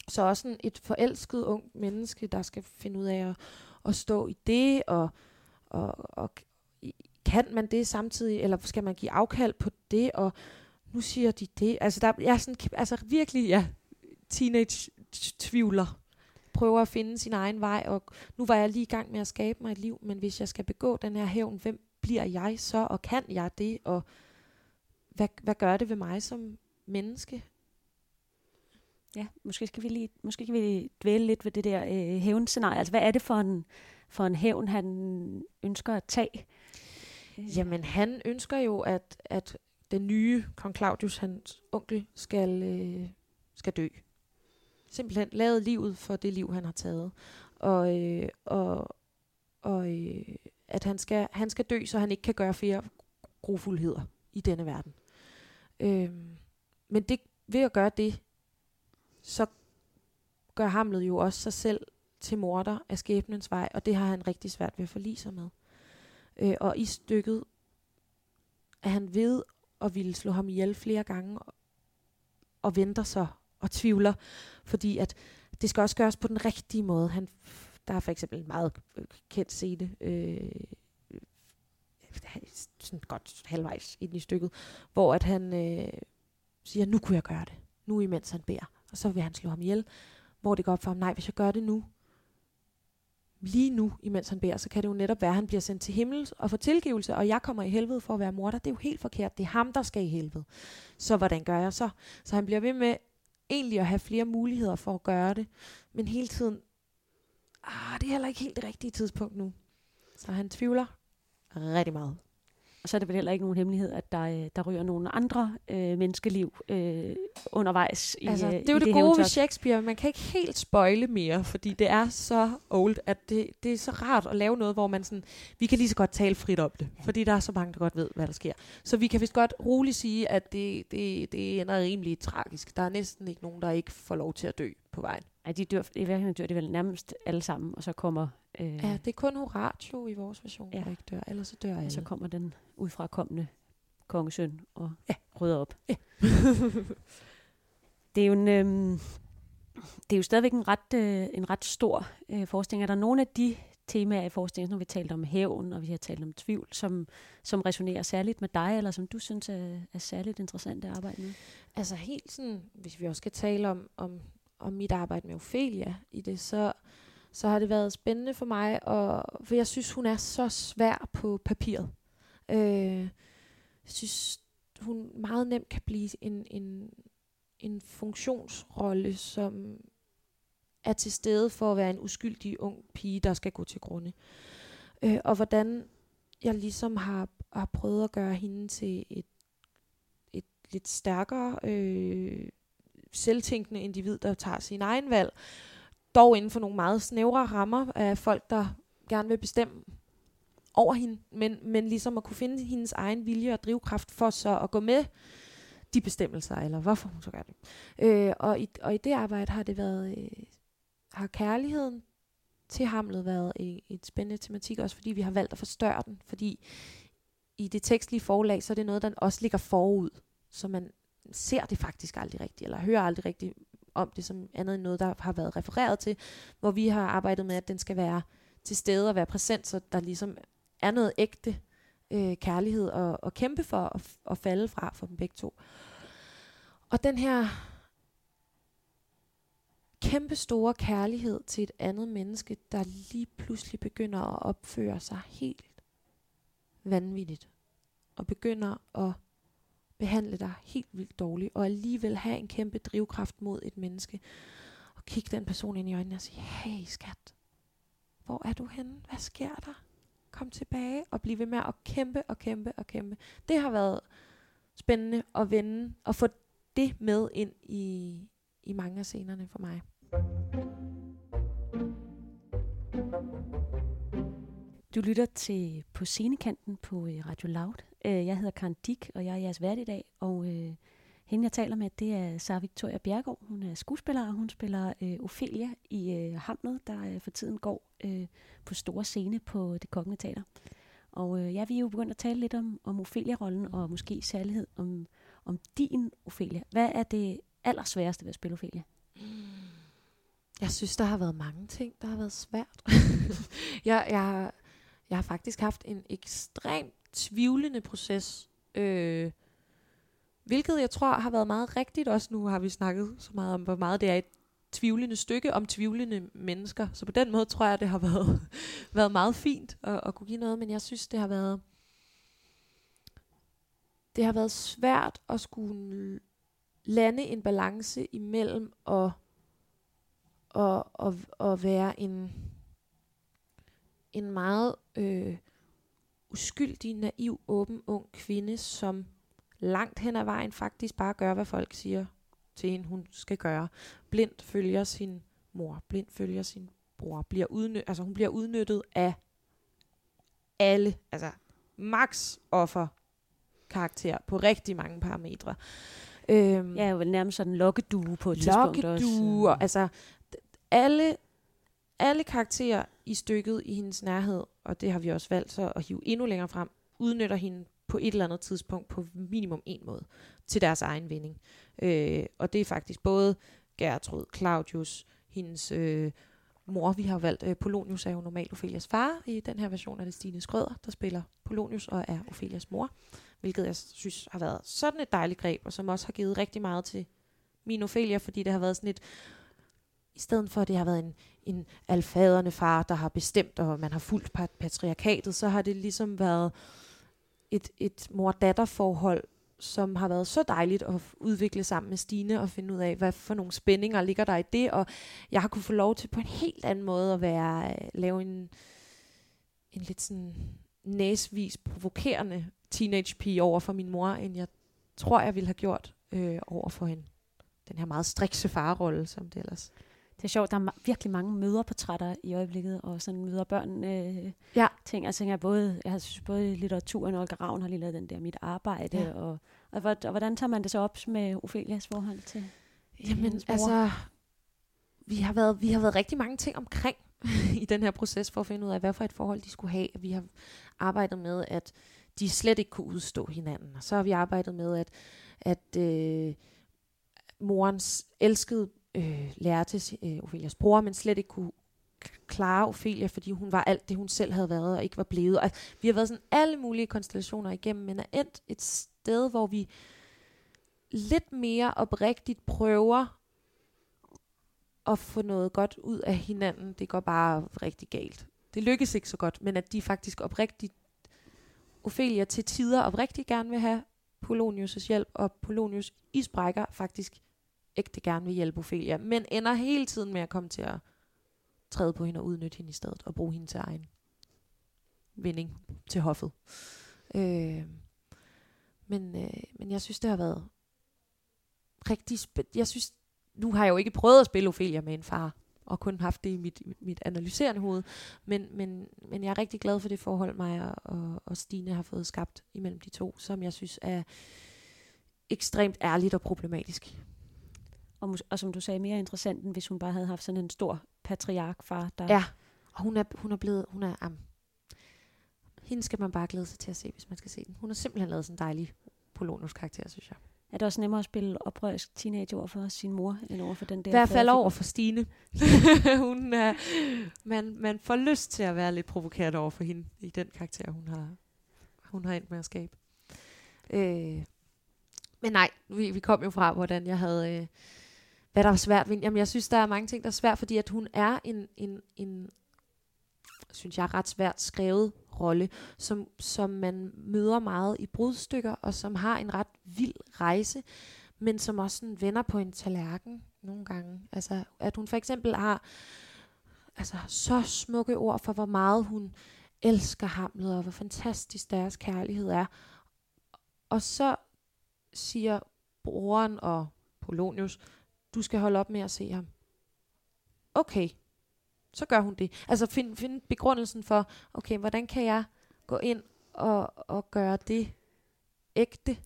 Så også sådan et forelsket ung menneske, der skal finde ud af at, at stå i det, og, og, og kan man det samtidig, eller skal man give afkald på det, og nu siger de det. Altså, der, jeg er sådan, altså virkelig, ja, teenage-tvivler. Prøver at finde sin egen vej, og nu var jeg lige i gang med at skabe mig et liv, men hvis jeg skal begå den her hævn, hvem bliver jeg så, og kan jeg det, og hvad, hvad gør det ved mig som menneske? Ja, måske skal vi lige, måske kan vi lige dvæle lidt ved det der øh, hævnscenarie. Altså, hvad er det for en, for en hævn, han ønsker at tage? Øh. Jamen, han ønsker jo, at, at den nye kong Claudius, hans onkel, skal, øh, skal dø. Simpelthen lavet livet for det liv, han har taget. Og, øh, og, og øh, at han skal, han skal dø, så han ikke kan gøre flere grofuldheder i denne verden. Øh, men det, ved at gøre det, så gør Hamlet jo også sig selv til morder af skæbnens vej, og det har han rigtig svært ved at forlige sig med. Øh, og i stykket er han ved at ville slå ham ihjel flere gange, og venter så og tvivler, fordi at det skal også gøres på den rigtige måde. Han, der er for eksempel en meget kendt scene, øh, sådan godt halvvejs ind i stykket, hvor at han øh, siger, nu kunne jeg gøre det, nu imens han beder, og så vil han slå ham ihjel, hvor det går op for ham, nej, hvis jeg gør det nu, lige nu, imens han beder, så kan det jo netop være, at han bliver sendt til himmel og får tilgivelse, og jeg kommer i helvede for at være morder. Det er jo helt forkert. Det er ham, der skal i helvede. Så hvordan gør jeg så? Så han bliver ved med egentlig at have flere muligheder for at gøre det, men hele tiden, ah, det er heller ikke helt det rigtige tidspunkt nu. Så han tvivler rigtig meget. Og så er det vel heller ikke nogen hemmelighed, at der, øh, der ryger nogle andre øh, menneskeliv øh, undervejs i altså, øh, Det er jo det, det gode ved Shakespeare. Man kan ikke helt spoile mere, fordi det er så old, at det, det er så rart at lave noget, hvor man sådan... Vi kan lige så godt tale frit om det, fordi der er så mange, der godt ved, hvad der sker. Så vi kan vist godt roligt sige, at det, det, det ender rimelig tragisk. Der er næsten ikke nogen, der ikke får lov til at dø på vejen. Ej, de dør, i virkeligheden dør de vel nærmest alle sammen, og så kommer... Øh, ja, det er kun Horatio i vores version, ja. der ikke dør, ellers så dør alle. Og så kommer den udfrakommende kongesøn og ja. rydder op. Ja. det er jo en... Øh, det er jo stadigvæk en ret, øh, en ret stor øh, forestilling. Er der nogle af de temaer i forestillingen, når vi talt om hævn, og vi har talt om tvivl, som, som resonerer særligt med dig, eller som du synes er, er særligt interessant at arbejde med? Altså helt sådan, hvis vi også skal tale om, om om mit arbejde med Ophelia i det, så, så har det været spændende for mig, og, for jeg synes, hun er så svær på papiret. Øh, jeg synes, hun meget nemt kan blive en, en, en funktionsrolle, som er til stede for at være en uskyldig ung pige, der skal gå til grunde. Øh, og hvordan jeg ligesom har, har prøvet at gøre hende til et, et lidt stærkere øh, selvtænkende individ, der tager sin egen valg, dog inden for nogle meget snævre rammer af folk, der gerne vil bestemme over hende, men, men ligesom at kunne finde hendes egen vilje og drivkraft for så at gå med de bestemmelser, eller hvorfor hun så gør det. Øh, og, i, og i det arbejde har det været, øh, har kærligheden til Hamlet været et, et spændende tematik, også fordi vi har valgt at forstørre den, fordi i det tekstlige forlag, så er det noget, der også ligger forud, så man ser det faktisk aldrig rigtigt, eller hører aldrig rigtigt om det som andet end noget, der har været refereret til, hvor vi har arbejdet med, at den skal være til stede og være præsent, så der ligesom er noget ægte øh, kærlighed at, at kæmpe for og, at falde fra for dem begge to. Og den her kæmpe store kærlighed til et andet menneske, der lige pludselig begynder at opføre sig helt vanvittigt, og begynder at behandle dig helt vildt dårligt, og alligevel have en kæmpe drivkraft mod et menneske, og kigge den person ind i øjnene og sige, hey skat, hvor er du henne? Hvad sker der? Kom tilbage og blive ved med at kæmpe og kæmpe og kæmpe. Det har været spændende at vende og få det med ind i, i mange af scenerne for mig. Du lytter til På Scenekanten på øh, Radio Loud. Øh, jeg hedder Karen Dick, og jeg er jeres vært i dag. Og øh, hende, jeg taler med, det er Sara Victoria Bjergård. Hun er skuespiller, og hun spiller øh, Ophelia i øh, Hamlet, der øh, for tiden går øh, på store scene på Det Kongelige Teater. Og øh, ja, vi er jo begyndt at tale lidt om, om Ophelia-rollen, og måske særlighed om, om din Ophelia. Hvad er det allersværeste ved at spille Ophelia? Jeg synes, der har været mange ting, der har været svært. jeg, jeg, jeg har faktisk haft en ekstremt tvivlende proces øh, Hvilket jeg tror har været meget rigtigt også. Nu har vi snakket så meget om, hvor meget det er et tvivlende stykke om tvivlende mennesker. Så på den måde tror jeg, det har været, været meget fint at, at kunne give noget. Men jeg synes, det har været det har været svært at skulle lande en balance imellem at, at, at, at være en, en meget øh, uskyldig, naiv, åben, ung kvinde, som langt hen ad vejen faktisk bare gør, hvad folk siger til hende, hun skal gøre. Blindt følger sin mor, blindt følger sin bror, bliver udny- altså hun bliver udnyttet af alle, altså max offer karakter på rigtig mange parametre. Øhm, ja, jo nærmest sådan en lokkedue på et tidspunkt også. Lokkedue, altså alle, alle karakterer i stykket i hendes nærhed, og det har vi også valgt så at hive endnu længere frem, udnytter hende på et eller andet tidspunkt på minimum en måde til deres egen vinding. Øh, og det er faktisk både Gertrud, Claudius, hendes øh, mor, vi har valgt. Øh, Polonius er jo normalt Ophelias far. I den her version er det Stine Skrøder, der spiller Polonius og er Ophelias mor. Hvilket jeg synes har været sådan et dejligt greb, og som også har givet rigtig meget til min Ophelia, fordi det har været sådan et, i stedet for at det har været en, en alfaderne far, der har bestemt, og man har fulgt patriarkatet, så har det ligesom været et, et mor-datter-forhold, som har været så dejligt at udvikle sammen med Stine og finde ud af, hvad for nogle spændinger ligger der i det, og jeg har kunne få lov til på en helt anden måde at være, øh, lave en, en lidt sådan næsvis provokerende teenage pige over for min mor, end jeg tror, jeg ville have gjort øh, over for hende. Den her meget strikse farrolle, som det ellers det er sjovt, der er virkelig mange møderportrætter i øjeblikket, og sådan møder børn øh, ja. ting. Jeg tænker både, jeg synes både litteraturen og Olga Ravn har lige lavet den der mit arbejde, ja. og, og, og, og, hvordan tager man det så op med Ophelias forhold til, til Jamen, altså, vi har, været, vi har været rigtig mange ting omkring i den her proces, for at finde ud af, hvad for et forhold de skulle have. Vi har arbejdet med, at de slet ikke kunne udstå hinanden. Og så har vi arbejdet med, at, at øh, morens elskede øh, lærte øh, Ophelias bror, men slet ikke kunne klare Ophelia, fordi hun var alt det, hun selv havde været og ikke var blevet. Og vi har været sådan alle mulige konstellationer igennem, men er endt et sted, hvor vi lidt mere oprigtigt prøver at få noget godt ud af hinanden. Det går bare rigtig galt. Det lykkes ikke så godt, men at de faktisk oprigtigt, Ophelia til tider oprigtigt gerne vil have Polonius' hjælp, og Polonius i sprækker faktisk ægte gerne vil hjælpe Ophelia, men ender hele tiden med at komme til at træde på hende og udnytte hende i stedet, og bruge hende til egen vinding til hoffet. Øh, men, øh, men jeg synes, det har været rigtig spændende. Jeg synes, nu har jeg jo ikke prøvet at spille Ophelia med en far, og kun haft det i mit, mit analyserende hoved, men, men, men jeg er rigtig glad for det forhold, mig og, og Stine har fået skabt imellem de to, som jeg synes er ekstremt ærligt og problematisk og, og som du sagde, mere interessant, end hvis hun bare havde haft sådan en stor patriarkfar. Der... Ja, og hun er, hun er blevet, hun er, um, hende skal man bare glæde sig til at se, hvis man skal se den. Hun har simpelthen lavet sådan en dejlig Polonus karakter, synes jeg. Er det også nemmere at spille oprørsk teenage over for sin mor, end over for den der? I hvert fald over for Stine. hun er, man, man får lyst til at være lidt provokeret over for hende i den karakter, hun har, hun har endt med at skabe. Øh, men nej, vi, vi kom jo fra, hvordan jeg havde... Øh, hvad der er svært ved Jamen, jeg synes, der er mange ting, der er svært, fordi at hun er en, en, en synes jeg, ret svært skrevet rolle, som, som man møder meget i brudstykker, og som har en ret vild rejse, men som også sådan vender på en tallerken nogle gange. Altså, at hun for eksempel har altså, så smukke ord for, hvor meget hun elsker Hamlet, og hvor fantastisk deres kærlighed er. Og så siger broren og Polonius, du skal holde op med at se ham. Okay, så gør hun det. Altså find, find begrundelsen for, okay, hvordan kan jeg gå ind og, og gøre det ægte,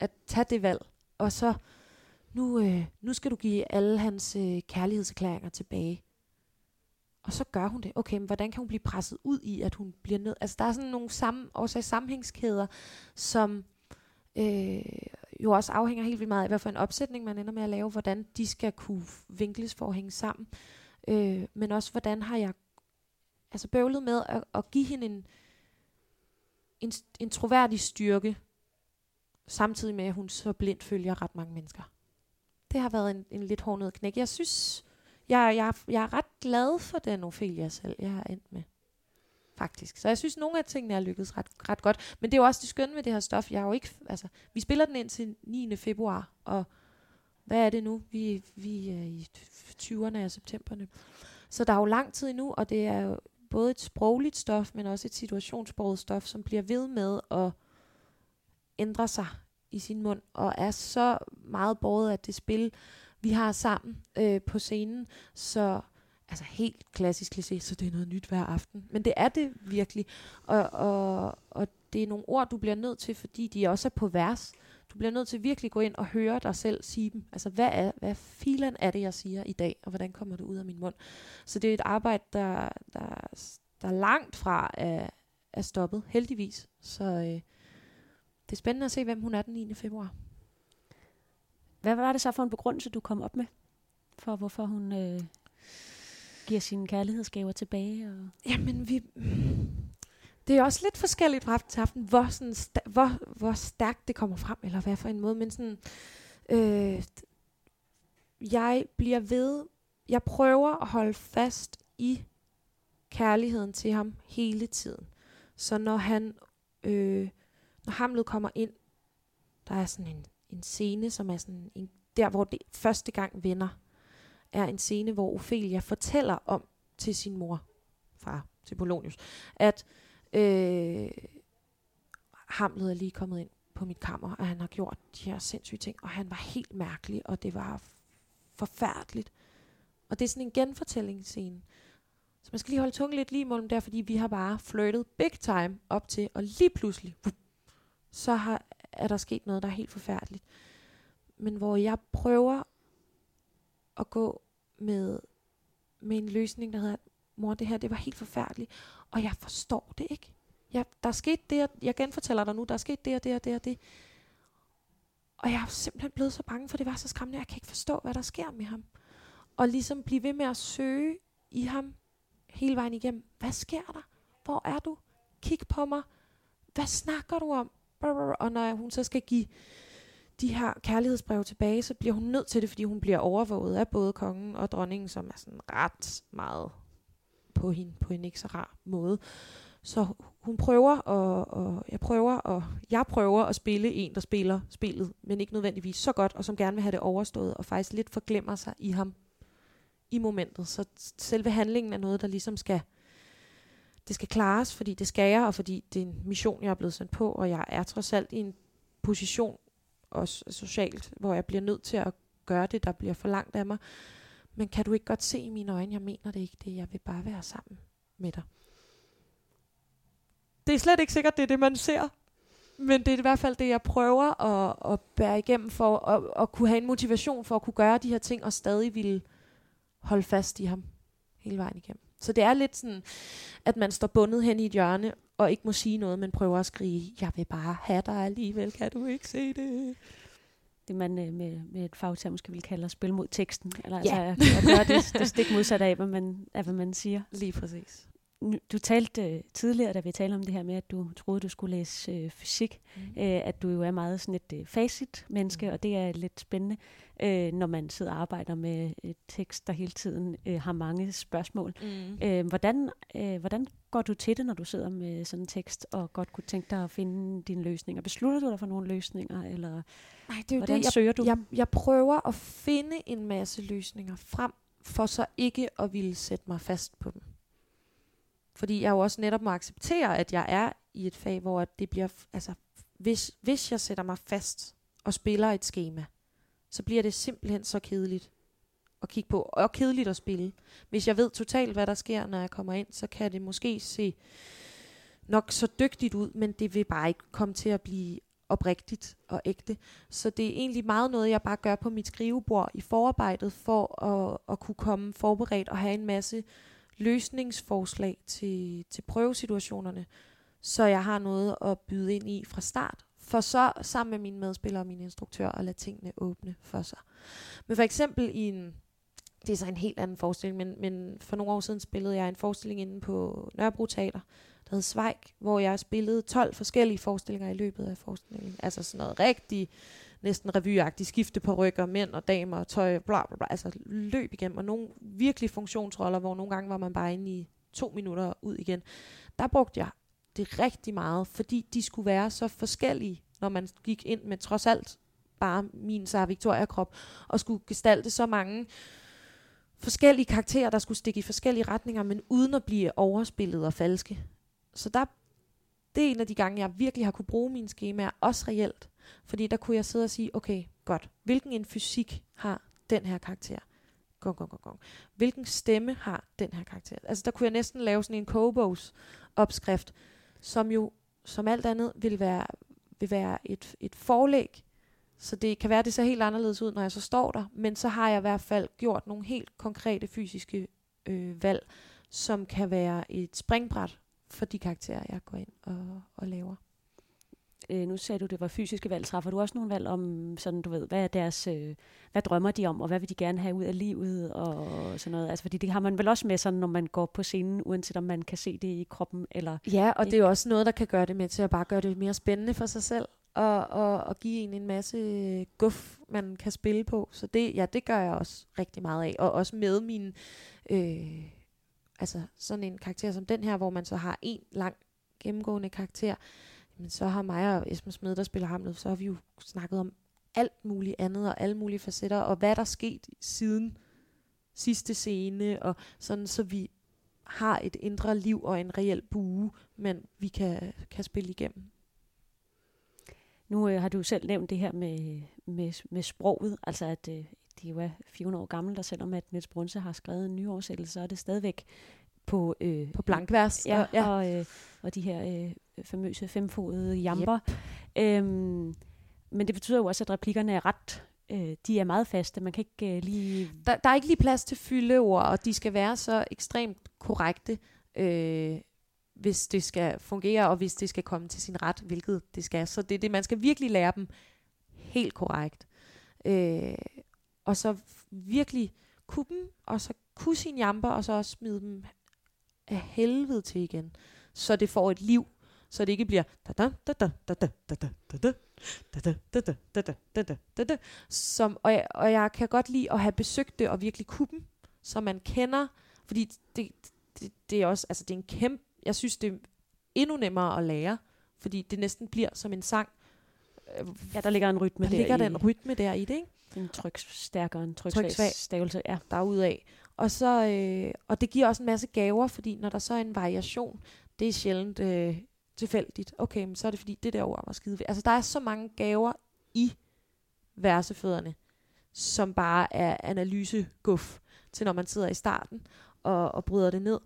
at tage det valg, og så nu, øh, nu skal du give alle hans øh, kærlighedserklæringer tilbage. Og så gør hun det. Okay, men hvordan kan hun blive presset ud i, at hun bliver nødt? Altså, der er sådan nogle sammen, også sammenhængskæder, som øh, jo også afhænger helt vildt meget af, hvad for en opsætning man ender med at lave, hvordan de skal kunne vinkles for at hænge sammen. Øh, men også, hvordan har jeg altså bøvlet med at, at give hende en, en, en troværdig styrke, samtidig med, at hun så blindt følger ret mange mennesker. Det har været en, en lidt hårdnød knæk. Jeg synes, jeg, jeg, jeg er ret glad for den Ophelia selv, jeg har endt med. Faktisk. Så jeg synes, nogle af tingene er lykkedes ret, ret godt. Men det er jo også det skønne ved det her stof. Jeg har jo ikke, altså, vi spiller den ind til 9. februar, og hvad er det nu? Vi, vi er i 20'erne af septemberne. Så der er jo lang tid endnu, og det er jo både et sprogligt stof, men også et situationsbruget stof, som bliver ved med at ændre sig i sin mund, og er så meget båret af det spil, vi har sammen øh, på scenen. Så altså helt klassisk kliché, så det er noget nyt hver aften. Men det er det virkelig. Og, og, og det er nogle ord, du bliver nødt til, fordi de også er på vers. Du bliver nødt til virkelig at gå ind og høre dig selv sige dem. Altså, hvad er, hvad filen er det, jeg siger i dag, og hvordan kommer det ud af min mund? Så det er et arbejde, der, der, der langt fra er, er stoppet, heldigvis. Så øh, det er spændende at se, hvem hun er den 9. februar. Hvad var det så for en begrundelse, du kom op med, for hvorfor hun øh, giver sine kærlighedsgaver tilbage? Og Jamen, vi... Det er også lidt forskelligt fra aften til aften, hvor, sådan sta- hvor, hvor stærkt det kommer frem, eller hvad for en måde, men sådan... Øh, jeg bliver ved... Jeg prøver at holde fast i kærligheden til ham hele tiden. Så når han... Øh, når Hamlet kommer ind, der er sådan en, en scene, som er sådan en, der, hvor det første gang vender, er en scene, hvor Ophelia fortæller om til sin mor, far, til Polonius, at øh, Hamlet er lige kommet ind på mit kammer, og han har gjort de her sindssyge ting, og han var helt mærkelig, og det var forfærdeligt. Og det er sådan en genfortællingsscene. Så man skal lige holde tungen lidt lige imellem der, fordi vi har bare flirtet big time op til, og lige pludselig, så har, er der sket noget, der er helt forfærdeligt. Men hvor jeg prøver at gå med, med en løsning, der hedder, mor, det her, det var helt forfærdeligt, og jeg forstår det ikke. Jeg, der er sket det, jeg genfortæller dig nu, der er sket det og det og det og det. Og jeg er simpelthen blevet så bange, for det var så skræmmende, jeg kan ikke forstå, hvad der sker med ham. Og ligesom blive ved med at søge i ham hele vejen igennem. Hvad sker der? Hvor er du? Kig på mig. Hvad snakker du om? Og når hun så skal give de her kærlighedsbreve tilbage, så bliver hun nødt til det, fordi hun bliver overvåget af både kongen og dronningen, som er sådan ret meget på hende på en ikke så rar måde. Så hun prøver, og, og jeg prøver, og jeg prøver at spille en, der spiller spillet, men ikke nødvendigvis så godt, og som gerne vil have det overstået, og faktisk lidt forglemmer sig i ham i momentet. Så selve handlingen er noget, der ligesom skal, det skal klares, fordi det skal jeg, og fordi det er en mission, jeg er blevet sendt på, og jeg er trods alt i en position, også socialt, hvor jeg bliver nødt til at gøre det, der bliver for langt af mig. Men kan du ikke godt se i mine øjne, jeg mener det ikke, det jeg vil bare være sammen med dig. Det er slet ikke sikkert, det er det, man ser. Men det er i hvert fald det, jeg prøver at, at bære igennem for at, at kunne have en motivation for at kunne gøre de her ting, og stadig ville holde fast i ham hele vejen igennem. Så det er lidt sådan, at man står bundet hen i et hjørne, og ikke må sige noget, men prøver at skrige, jeg vil bare have dig alligevel, kan du ikke se det? Det man øh, med, med et fagterm måske vil kalde at spille mod teksten. Eller ja. altså at, at gøre det, det stik modsatte af, hvad man, af, hvad man siger. Lige præcis. Du talte øh, tidligere, da vi talte om det her med, at du troede, du skulle læse øh, fysik, mm. øh, at du jo er meget sådan et øh, facit-menneske, mm. og det er lidt spændende, øh, når man sidder og arbejder med et tekst, der hele tiden øh, har mange spørgsmål. Mm. Øh, hvordan, øh, hvordan går du til det, når du sidder med sådan en tekst, og godt kunne tænke dig at finde dine løsninger? Beslutter du dig for nogle løsninger, eller Nej, det er jo hvordan det. Jeg, søger du? Jeg, jeg prøver at finde en masse løsninger frem, for så ikke at ville sætte mig fast på dem. Fordi jeg jo også netop må acceptere, at jeg er i et fag, hvor det bliver, altså, hvis, hvis jeg sætter mig fast og spiller et schema, så bliver det simpelthen så kedeligt at kigge på, og kedeligt at spille. Hvis jeg ved totalt, hvad der sker, når jeg kommer ind, så kan det måske se nok så dygtigt ud, men det vil bare ikke komme til at blive oprigtigt og ægte. Så det er egentlig meget noget, jeg bare gør på mit skrivebord i forarbejdet, for at, at kunne komme forberedt og have en masse løsningsforslag til, til prøvesituationerne, så jeg har noget at byde ind i fra start. For så sammen med mine medspillere og min instruktør at lade tingene åbne for sig. Men for eksempel i en, det er så en helt anden forestilling, men, men for nogle år siden spillede jeg en forestilling inde på Nørrebro Teater, der hed Svejk, hvor jeg spillede 12 forskellige forestillinger i løbet af forestillingen. Altså sådan noget rigtig, næsten revyagtigt, skifte på rykker, mænd og damer og tøj, bla bla bla, altså løb igennem, og nogle virkelig funktionsroller, hvor nogle gange var man bare inde i to minutter ud igen. Der brugte jeg det rigtig meget, fordi de skulle være så forskellige, når man gik ind med trods alt bare min Sara Victoria-krop, og skulle gestalte så mange forskellige karakterer, der skulle stikke i forskellige retninger, men uden at blive overspillet og falske. Så der, det er en af de gange, jeg virkelig har kunne bruge mine skemaer, også reelt. Fordi der kunne jeg sidde og sige, okay, godt, hvilken en fysik har den her karakter? Gong, gong, gong, gong. Hvilken stemme har den her karakter? Altså der kunne jeg næsten lave sådan en kobogs opskrift, som jo som alt andet vil være, vil være et, et forlæg. Så det kan være, det ser helt anderledes ud, når jeg så står der. Men så har jeg i hvert fald gjort nogle helt konkrete fysiske øh, valg, som kan være et springbræt for de karakterer, jeg går ind og, og laver. Øh, nu sagde du, det var fysiske valg. Træffer du også nogle valg om, sådan, du ved, hvad er deres, øh, hvad drømmer de om, og hvad vil de gerne have ud af livet, og sådan noget? Altså, fordi det har man vel også med sådan, når man går på scenen, uanset om man kan se det i kroppen, eller... Ja, og ikke? det er jo også noget, der kan gøre det med til at bare gøre det mere spændende for sig selv, og, og, og give en en masse guf, man kan spille på. Så det, ja, det gør jeg også rigtig meget af, og også med min... Øh, altså sådan en karakter som den her, hvor man så har en lang gennemgående karakter, men så har mig og Esben Smed, der spiller Hamlet, så har vi jo snakket om alt muligt andet, og alle mulige facetter, og hvad der er sket siden sidste scene, og sådan, så vi har et indre liv og en reel bue, men vi kan, kan spille igennem. Nu øh, har du selv nævnt det her med, med, med sproget, altså at øh, de jo er 400 år gamle, og selvom at Niels Brunse har skrevet en nyoversættelse, så er det stadigvæk på, øh, på blankvers. Ja, ja. Og, øh, og de her øh, famøse femfodede jamper. Yep. Øhm, men det betyder jo også, at replikkerne er ret øh, de er meget faste. Man kan ikke øh, lige... Der, der er ikke lige plads til fyldeord, og de skal være så ekstremt korrekte, øh, hvis det skal fungere, og hvis det skal komme til sin ret, hvilket det skal. Så det er det, man skal virkelig lære dem helt korrekt. Øh, og så virkelig kunne dem, og så kunne sin jamper, og så også smide dem af helvede til igen, så det får et liv, så det ikke bliver som, og, jeg, og jeg kan godt lide at have besøgt det og virkelig kuppen, så man kender, fordi det, det, det er også, altså det er en kæmpe, jeg synes det er endnu nemmere at lære, fordi det næsten bliver som en sang. Ja, der ligger en rytme der, der ligger i. den rytme der i det, ikke? En tryk stærkere, en tryk, tryk svag stavelse, ja. Derudaf. Og, så, øh, og det giver også en masse gaver, fordi når der så er en variation, det er sjældent øh, tilfældigt. Okay, men så er det fordi, det der ord var skide Altså, der er så mange gaver i versefødderne, som bare er analyseguff til når man sidder i starten og, og bryder det ned.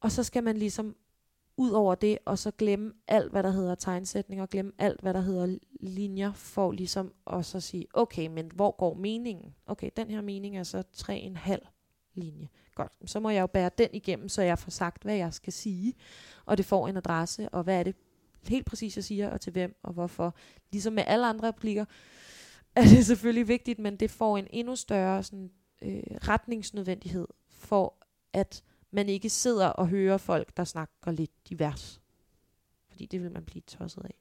Og så skal man ligesom ud over det, og så glemme alt, hvad der hedder tegnsætning, og glemme alt, hvad der hedder linjer, for ligesom at så sige, okay, men hvor går meningen? Okay, den her mening er så 3,5 linje. Godt, så må jeg jo bære den igennem, så jeg får sagt, hvad jeg skal sige, og det får en adresse, og hvad er det helt præcis, jeg siger, og til hvem, og hvorfor. Ligesom med alle andre replikker, er det selvfølgelig vigtigt, men det får en endnu større sådan, øh, retningsnødvendighed, for at man ikke sidder og hører folk, der snakker lidt divers. Fordi det vil man blive tosset af.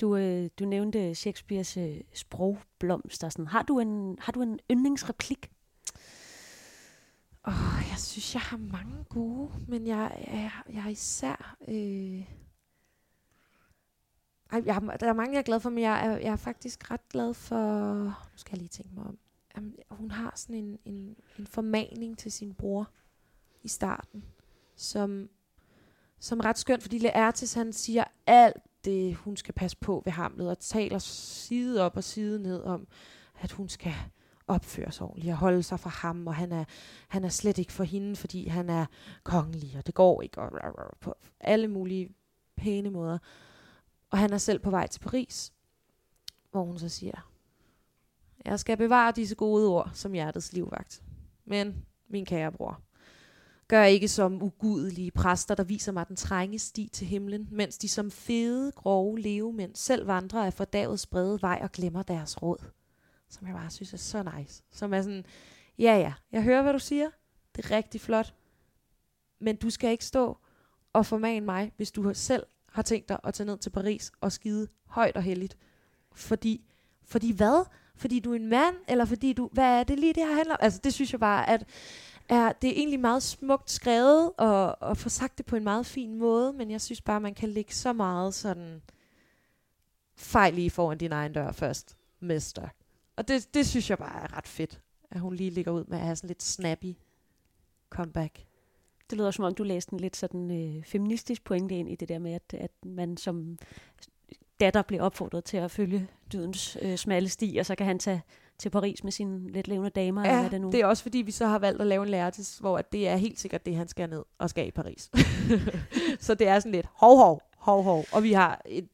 Du, øh, du nævnte Shakespeares øh, sprogblomster. Sådan. Har, du en, har du en yndlingsreplik? Oh, jeg synes, jeg har mange gode, men jeg, jeg, jeg er især... Øh ej, jeg, der er mange, jeg er glad for, men jeg er, jeg er faktisk ret glad for... Nu skal jeg lige tænke mig om. Jamen, hun har sådan en, en, en formaning til sin bror i starten, som, som er ret skønt, fordi Laertes han siger alt det, hun skal passe på ved Hamlet, og taler side op og side ned om, at hun skal opføre sig ordentligt og holde sig fra ham, og han er, han er slet ikke for hende, fordi han er kongelig, og det går ikke, og på alle mulige pæne måder. Og han er selv på vej til Paris, hvor hun så siger, jeg skal bevare disse gode ord som hjertets livvagt. Men, min kære bror, gør ikke som ugudelige præster, der viser mig den trænge sti til himlen, mens de som fede, grove levemænd selv vandrer af fordavets brede vej og glemmer deres råd som jeg bare synes er så nice. Som er sådan, ja ja, jeg hører, hvad du siger. Det er rigtig flot. Men du skal ikke stå og formane mig, hvis du selv har tænkt dig at tage ned til Paris og skide højt og heldigt. Fordi, fordi hvad? Fordi du er en mand, eller fordi du... Hvad er det lige, det her handler om? Altså, det synes jeg bare, at er, det er egentlig meget smukt skrevet, og, og få sagt det på en meget fin måde, men jeg synes bare, man kan lægge så meget sådan fejl lige foran din egen dør først, mester. Og det, det synes jeg bare er ret fedt, at hun lige ligger ud med at have sådan lidt snappy comeback. Det lyder som om, du læste en lidt sådan øh, feministisk pointe ind i det der med, at, at man som datter bliver opfordret til at følge dydens øh, smalle sti, og så kan han tage til Paris med sine lidt levende damer. Ja, eller hvad det, nu. det er også fordi, vi så har valgt at lave en lærtis, hvor at det er helt sikkert det, han skal ned og skal i Paris. så det er sådan lidt hov, hov, hov, hov. Og vi har et,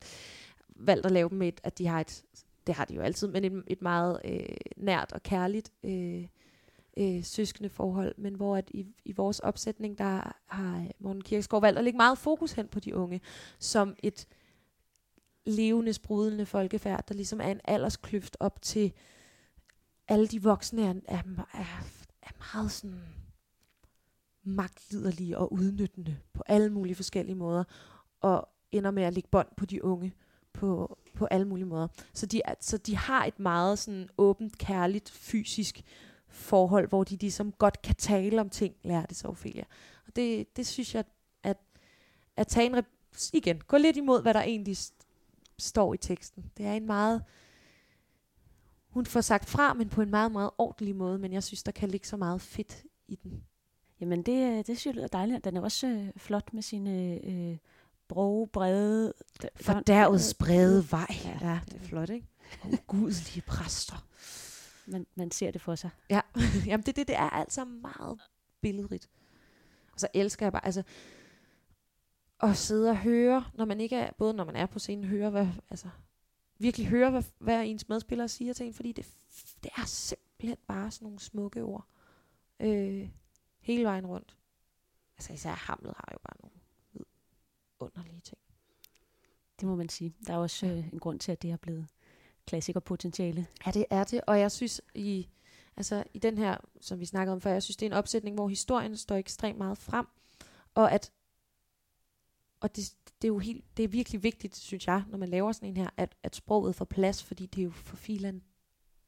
valgt at lave dem med, et, at de har et, det har de jo altid, men et, et meget øh, nært og kærligt øh, øh, søskende forhold, men hvor at i, i vores opsætning, der har øh, Morten Kirkegaard valgt at lægge meget fokus hen på de unge, som et levende, sprudlende folkefærd, der ligesom er en alderskløft op til alle de voksne er, er, er, er meget sådan magtliderlige og udnyttende på alle mulige forskellige måder, og ender med at lægge bånd på de unge på, på alle mulige måder. Så de, så de har et meget sådan åbent, kærligt, fysisk forhold, hvor de ligesom godt kan tale om ting, lærer det så Ophelia. Og det, det synes jeg, at, at tage en, igen, gå lidt imod, hvad der egentlig står i teksten. Det er en meget, hun får sagt fra, men på en meget, meget ordentlig måde, men jeg synes, der kan ligge så meget fedt i den. Jamen, det, øh, det synes jeg lyder dejligt. Den er også øh, flot med sine øh, broge, brede... For derud brede vej. Ja, ja, det er flot, ikke? Og ugudelige præster. Man, man ser det for sig. Ja, Jamen, det, det, det er altså meget billedrigt. Og så elsker jeg bare, altså, at sidde og høre, når man ikke er, både når man er på scenen, høre, hvad, altså, virkelig høre, hvad, hvad ens medspillere siger til en, fordi det, det er simpelthen bare sådan nogle smukke ord. Øh, hele vejen rundt. Altså især Hamlet har jo bare nogle underlige ting. Det må man sige. Der er også øh, en grund til, at det er blevet klassikerpotentiale. Ja, det er det. Og jeg synes, i, altså, i den her, som vi snakkede om før, jeg synes, det er en opsætning, hvor historien står ekstremt meget frem. Og at og det, det er jo helt, det er virkelig vigtigt, synes jeg, når man laver sådan en her, at, at sproget får plads, fordi det er jo for filen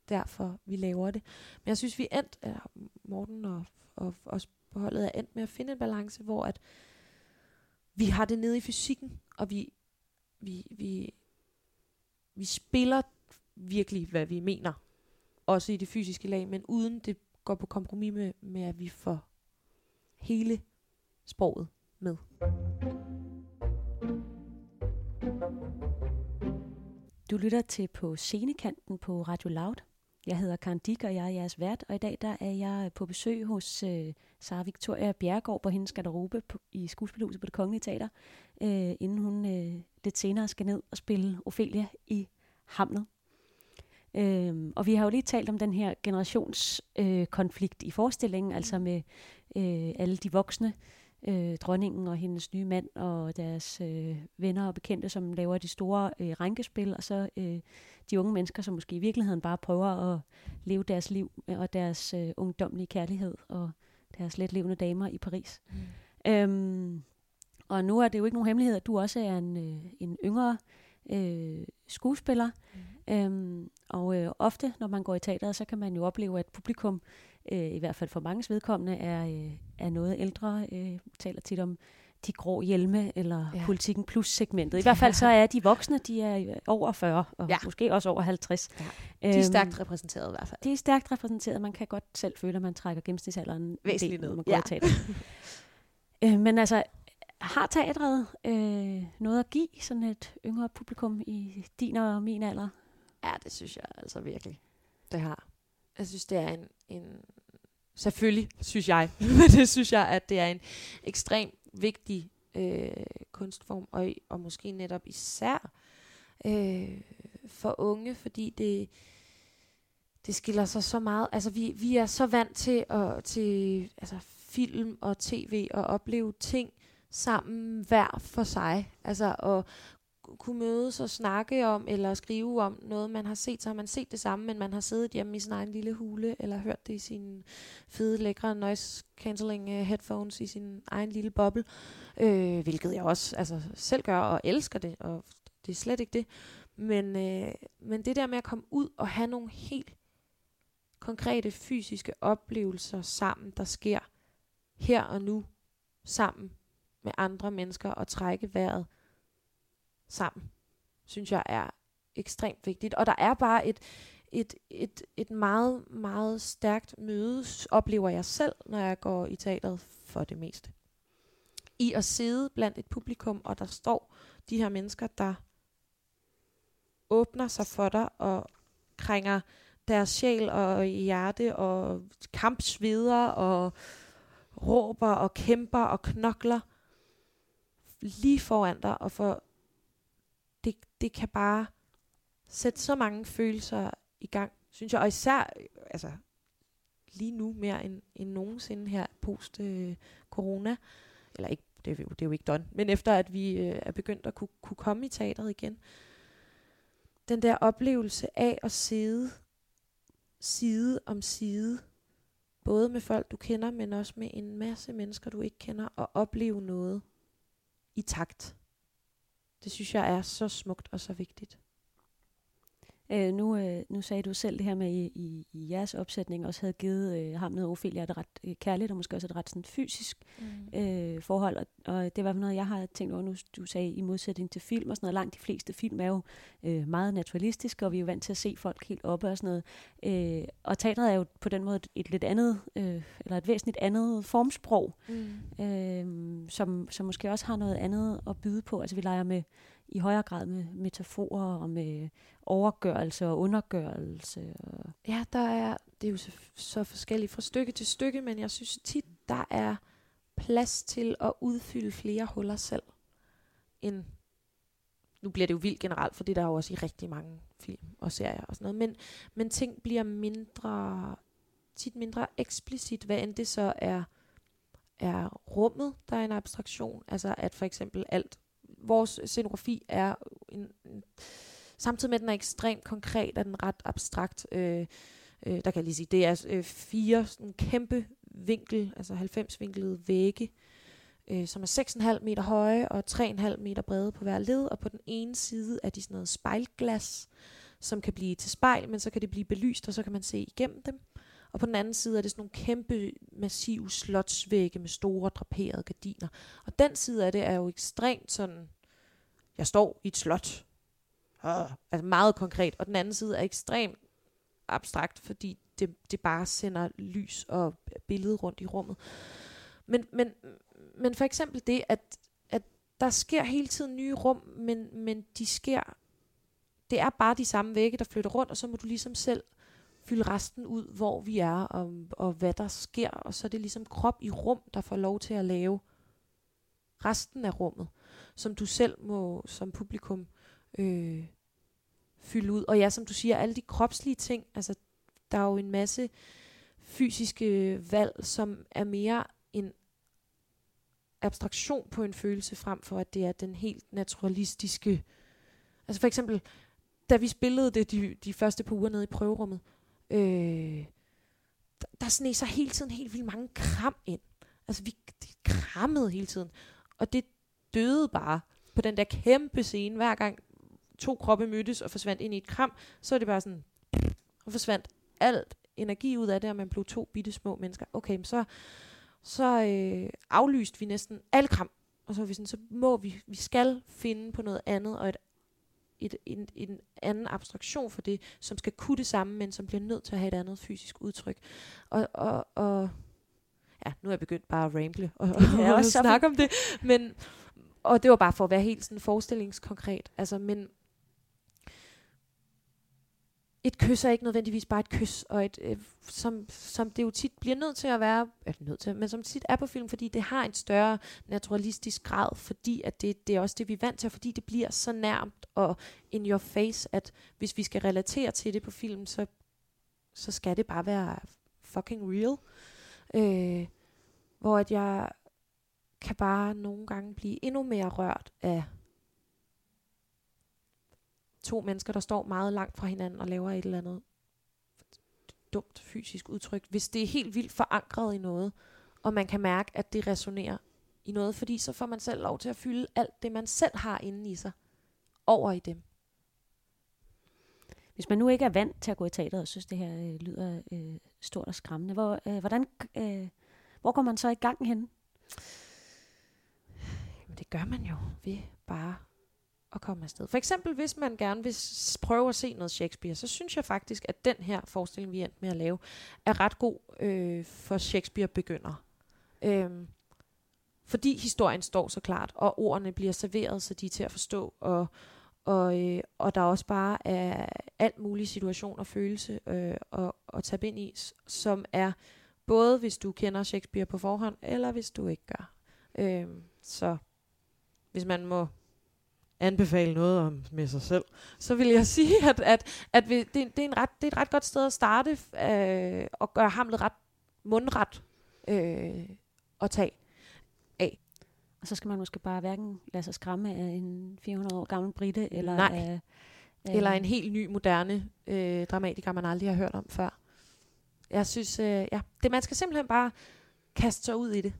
derfor, vi laver det. Men jeg synes, vi endt, eller Morten og, og os på holdet er endt med at finde en balance, hvor at vi har det nede i fysikken, og vi, vi, vi, vi spiller virkelig, hvad vi mener, også i det fysiske lag, men uden det går på kompromis med, med at vi får hele sproget med. Du lytter til på scenekanten på Radio Loud. Jeg hedder Karen Dick, og jeg er jeres vært, og i dag der er jeg på besøg hos øh, Sara Victoria Bjergård på hendes garderobe på, i skuespilhuset på det Kongelige Teater, øh, inden hun øh, lidt senere skal ned og spille Ophelia i Hamlet. Øh, og vi har jo lige talt om den her generationskonflikt øh, i forestillingen, altså med øh, alle de voksne, øh, dronningen og hendes nye mand og deres øh, venner og bekendte, som laver de store øh, rænkespil, og så øh, de unge mennesker, som måske i virkeligheden bare prøver at leve deres liv og deres øh, ungdomlige kærlighed og deres let levende damer i Paris. Mm. Øhm, og nu er det jo ikke nogen hemmelighed, at du også er en, øh, en yngre øh, skuespiller. Mm. Øhm, og øh, ofte, når man går i teateret, så kan man jo opleve, at publikum øh, i hvert fald for mange vedkommende, er, øh, er noget ældre. Øh, taler tit om de grå hjelme, eller ja. politikken plus segmentet. I hvert fald så er de voksne, de er over 40, og ja. måske også over 50. Ja. De er øhm, stærkt repræsenteret i hvert fald. De er stærkt repræsenteret. Man kan godt selv føle, at man trækker gennemsnitsalderen væsentligt ned. Man går ja. øh, men altså, har teatret øh, noget at give sådan et yngre publikum i din og min alder? Ja, det synes jeg altså virkelig. Det har. Jeg synes, det er en, en Selvfølgelig, synes jeg. Men det synes jeg, at det er en ekstremt vigtig øh, kunstform, og, og måske netop især øh, for unge, fordi det, det skiller sig så meget. Altså, vi, vi er så vant til, at, til altså, film og tv og opleve ting sammen hver for sig. Altså, og kunne mødes og snakke om, eller skrive om noget, man har set, så har man set det samme, men man har siddet hjemme i sin egen lille hule, eller hørt det i sin fede, lækre noise cancelling uh, headphones i sin egen lille boble, øh, hvilket jeg også altså, selv gør og elsker det, og det er slet ikke det. Men, øh, men det der med at komme ud og have nogle helt konkrete fysiske oplevelser sammen, der sker her og nu, sammen med andre mennesker, og trække vejret, sammen, synes jeg er ekstremt vigtigt. Og der er bare et, et, et, et meget, meget stærkt møde, oplever jeg selv, når jeg går i teateret for det meste. I at sidde blandt et publikum, og der står de her mennesker, der åbner sig for dig og krænger deres sjæl og hjerte og kampsveder og råber og kæmper og knokler lige foran dig og for det, det kan bare sætte så mange følelser i gang, synes jeg. Og især, altså, lige nu mere end, end nogensinde her post-corona. Øh, Eller ikke, det er, jo, det er jo ikke done. Men efter at vi øh, er begyndt at kunne, kunne komme i teateret igen. Den der oplevelse af at sidde side om side, både med folk, du kender, men også med en masse mennesker, du ikke kender, og opleve noget i takt. Det synes jeg er så smukt og så vigtigt. Øh, nu, øh, nu sagde du selv det her med, at I, i, i jeres opsætning også havde givet øh, ham noget Ophelia et ret øh, kærligt, og måske også et ret sådan, fysisk mm. øh, forhold. Og, og det var noget, jeg har tænkt over nu, du sagde i modsætning til film og sådan noget. Langt de fleste film er jo øh, meget naturalistiske, og vi er jo vant til at se folk helt oppe og sådan noget. Øh, og teatret er jo på den måde et, et lidt andet, øh, eller et væsentligt andet formsprog, mm. øh, som, som måske også har noget andet at byde på. Altså vi leger med i højere grad med metaforer og med overgørelse og undergørelse. Og ja, der er, det er jo så, så forskelligt fra stykke til stykke, men jeg synes tit, der er plads til at udfylde flere huller selv, end nu bliver det jo vildt generelt, for det der er jo også i rigtig mange film og serier og sådan noget, men, men ting bliver mindre, tit mindre eksplicit, hvad end det så er, er rummet, der er en abstraktion, altså at for eksempel alt vores scenografi er en, en, samtidig med at den er ekstremt konkret, er den ret abstrakt. Øh, øh, der kan jeg lige sige, det er øh, fire sådan kæmpe vinkel, altså 90 vinklede vægge, øh, som er 6,5 meter høje og 3,5 meter brede på hver led, og på den ene side er de sådan noget spejlglas, som kan blive til spejl, men så kan det blive belyst, og så kan man se igennem dem. Og på den anden side er det sådan nogle kæmpe, massive slotsvægge med store draperede gardiner. Og den side af det er jo ekstremt sådan, jeg står i et slot. Uh, altså meget konkret. Og den anden side er ekstremt abstrakt, fordi det, det bare sender lys og billede rundt i rummet. Men, men, men for eksempel det, at, at der sker hele tiden nye rum, men, men de sker, det er bare de samme vægge, der flytter rundt, og så må du ligesom selv fylde resten ud, hvor vi er, og, og hvad der sker. Og så er det ligesom krop i rum, der får lov til at lave resten af rummet, som du selv må som publikum øh, fylde ud. Og ja, som du siger, alle de kropslige ting, altså der er jo en masse fysiske valg, som er mere en abstraktion på en følelse, frem for at det er den helt naturalistiske. Altså for eksempel, da vi spillede det de, de første par uger nede i prøverummet, Øh, der, der sneg sig hele tiden helt vildt mange kram ind. Altså, vi krammede hele tiden. Og det døde bare på den der kæmpe scene. Hver gang to kroppe mødtes og forsvandt ind i et kram, så er det bare sådan, og forsvandt alt energi ud af det, og man blev to bitte små mennesker. Okay, så, så øh, aflyste vi næsten alle kram. Og så var vi sådan, så må vi, vi skal finde på noget andet, og et et, en, en anden abstraktion for det, som skal kunne det samme, men som bliver nødt til at have et andet fysisk udtryk. Og, og, og ja, nu er jeg begyndt bare at ramble og, og, og også snakke om det, men, og det var bare for at være helt sådan forestillingskonkret. Altså, men et kys er ikke nødvendigvis bare et kys, og et, øh, som, som det jo tit bliver nødt til at være, er nødt til, men som tit er på film, fordi det har en større naturalistisk grad, fordi at det, det er også det, vi er vant til, fordi det bliver så nærmt og in your face, at hvis vi skal relatere til det på film, så, så skal det bare være fucking real. Øh, hvor at jeg kan bare nogle gange blive endnu mere rørt af to mennesker, der står meget langt fra hinanden og laver et eller andet dumt fysisk udtryk, hvis det er helt vildt forankret i noget, og man kan mærke, at det resonerer i noget, fordi så får man selv lov til at fylde alt det, man selv har inde i sig, over i dem. Hvis man nu ikke er vant til at gå i teateret og synes, det her øh, lyder øh, stort og skræmmende, hvor, øh, hvordan, øh, hvor går man så i gang hen? Jamen, det gør man jo ved bare at komme afsted. For eksempel, hvis man gerne vil prøve at se noget Shakespeare, så synes jeg faktisk, at den her forestilling, vi endte med at lave, er ret god øh, for Shakespeare-begynder. Øhm, fordi historien står så klart, og ordene bliver serveret, så de er til at forstå, og, og, øh, og der er også bare er alt mulig situation og følelse øh, at, at tage ind i, som er både hvis du kender Shakespeare på forhånd, eller hvis du ikke gør. Øh, så hvis man må anbefale noget om med sig selv, så vil jeg sige, at, at, at vi, det, det, er en ret, det er et ret godt sted at starte øh, og gøre hamlet ret mundret øh, at tage af. Og så skal man måske bare hverken lade sig skræmme af en 400 år gammel brite, eller Nej. af, af, Eller en helt ny, moderne øh, dramatiker, man aldrig har hørt om før. Jeg synes, øh, ja, det, man skal simpelthen bare kaste sig ud i det.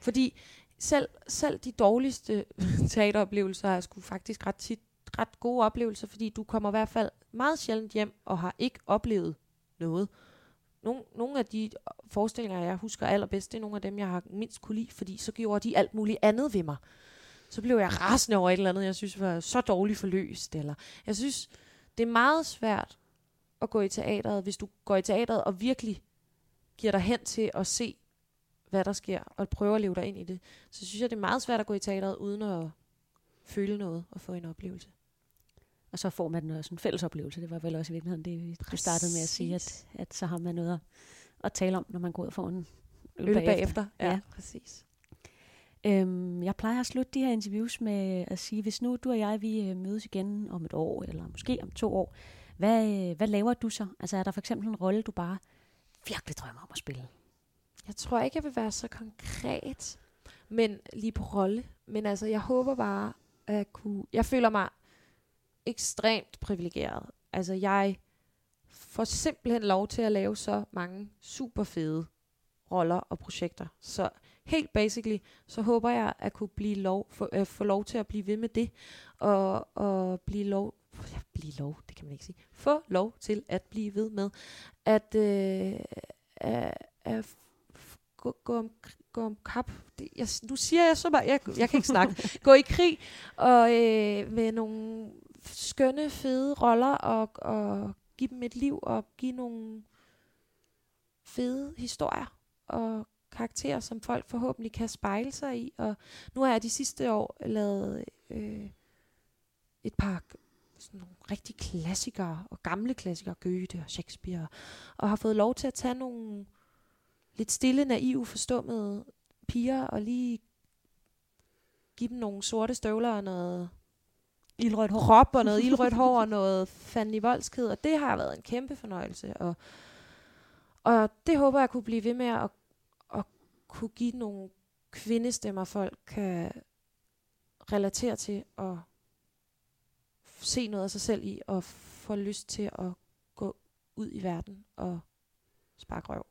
Fordi selv, selv de dårligste teateroplevelser er sgu faktisk ret tit ret gode oplevelser, fordi du kommer i hvert fald meget sjældent hjem og har ikke oplevet noget. Nogle, nogle af de forestillinger, jeg husker allerbedst, det er nogle af dem, jeg har mindst kunne lide, fordi så gjorde de alt muligt andet ved mig. Så blev jeg rasende over et eller andet, jeg synes var så dårligt forløst. Eller jeg synes, det er meget svært at gå i teateret, hvis du går i teateret og virkelig giver dig hen til at se, hvad der sker, og prøver at leve dig ind i det. Så synes jeg, det er meget svært at gå i teateret, uden at føle noget og få en oplevelse. Og så får man også en fælles oplevelse. Det var vel også i virkeligheden det, du startede med at sige, at, at så har man noget at, at tale om, når man går ud og får en øl, Øl bagefter. bagefter. Ja, Ja. præcis. Øhm, jeg plejer at slutte de her interviews med at sige, hvis nu du og jeg vi øh, mødes igen om et år, eller måske om to år, hvad, øh, hvad laver du så? Altså er der for eksempel en rolle, du bare virkelig drømmer om at spille? Jeg tror ikke, jeg vil være så konkret, men lige på rolle. Men altså, jeg håber bare, at jeg kunne... Jeg føler mig ekstremt privilegeret. Altså, jeg får simpelthen lov til at lave så mange super fede roller og projekter. Så helt basically, så håber jeg at kunne blive lov, få, øh, få lov til at blive ved med det, og, og blive lov, ja, blive lov, det kan man ikke sige, få lov til at blive ved med, at, øh, at, at gå, gå, om, gå om kap. Det, jeg, nu siger jeg så bare, jeg, jeg kan ikke snakke. gå i krig og øh, med nogle skønne, fede roller og, og give dem et liv og give nogle fede historier og karakterer, som folk forhåbentlig kan spejle sig i. Og nu har jeg de sidste år lavet øh, et par sådan nogle rigtig klassikere og gamle klassikere, Goethe og Shakespeare, og har fået lov til at tage nogle lidt stille, naive, forstummede piger og lige give dem nogle sorte støvler og noget Ildrødt hår. krop og noget ildrødt hår og noget fanden i voldsked, og det har været en kæmpe fornøjelse. Og, og det håber jeg kunne blive ved med at, at kunne give nogle kvindestemmer, folk kan relatere til og se noget af sig selv i, og få lyst til at gå ud i verden og sparke røv.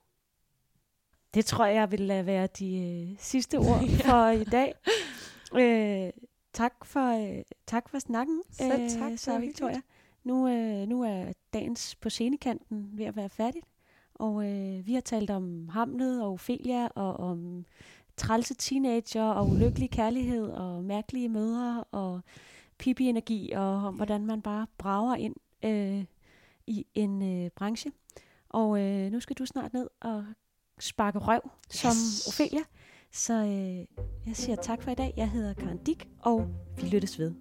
Det tror jeg vil lade være de øh, sidste ord for i dag. Øh, tak, for, øh, tak for snakken, Selv tak, så var Victoria. Nu, øh, nu er dagens på scenekanten ved at være færdigt, og øh, vi har talt om Hamlet og Ophelia, og om trælse teenager, og ulykkelig kærlighed, og mærkelige mødre, og Pippi-energi, og om hvordan man bare brager ind øh, i en øh, branche. Og øh, nu skal du snart ned og sparke røv som yes. Ophelia. Så øh, jeg siger tak for i dag. Jeg hedder Karen Dick, og vi lyttes ved.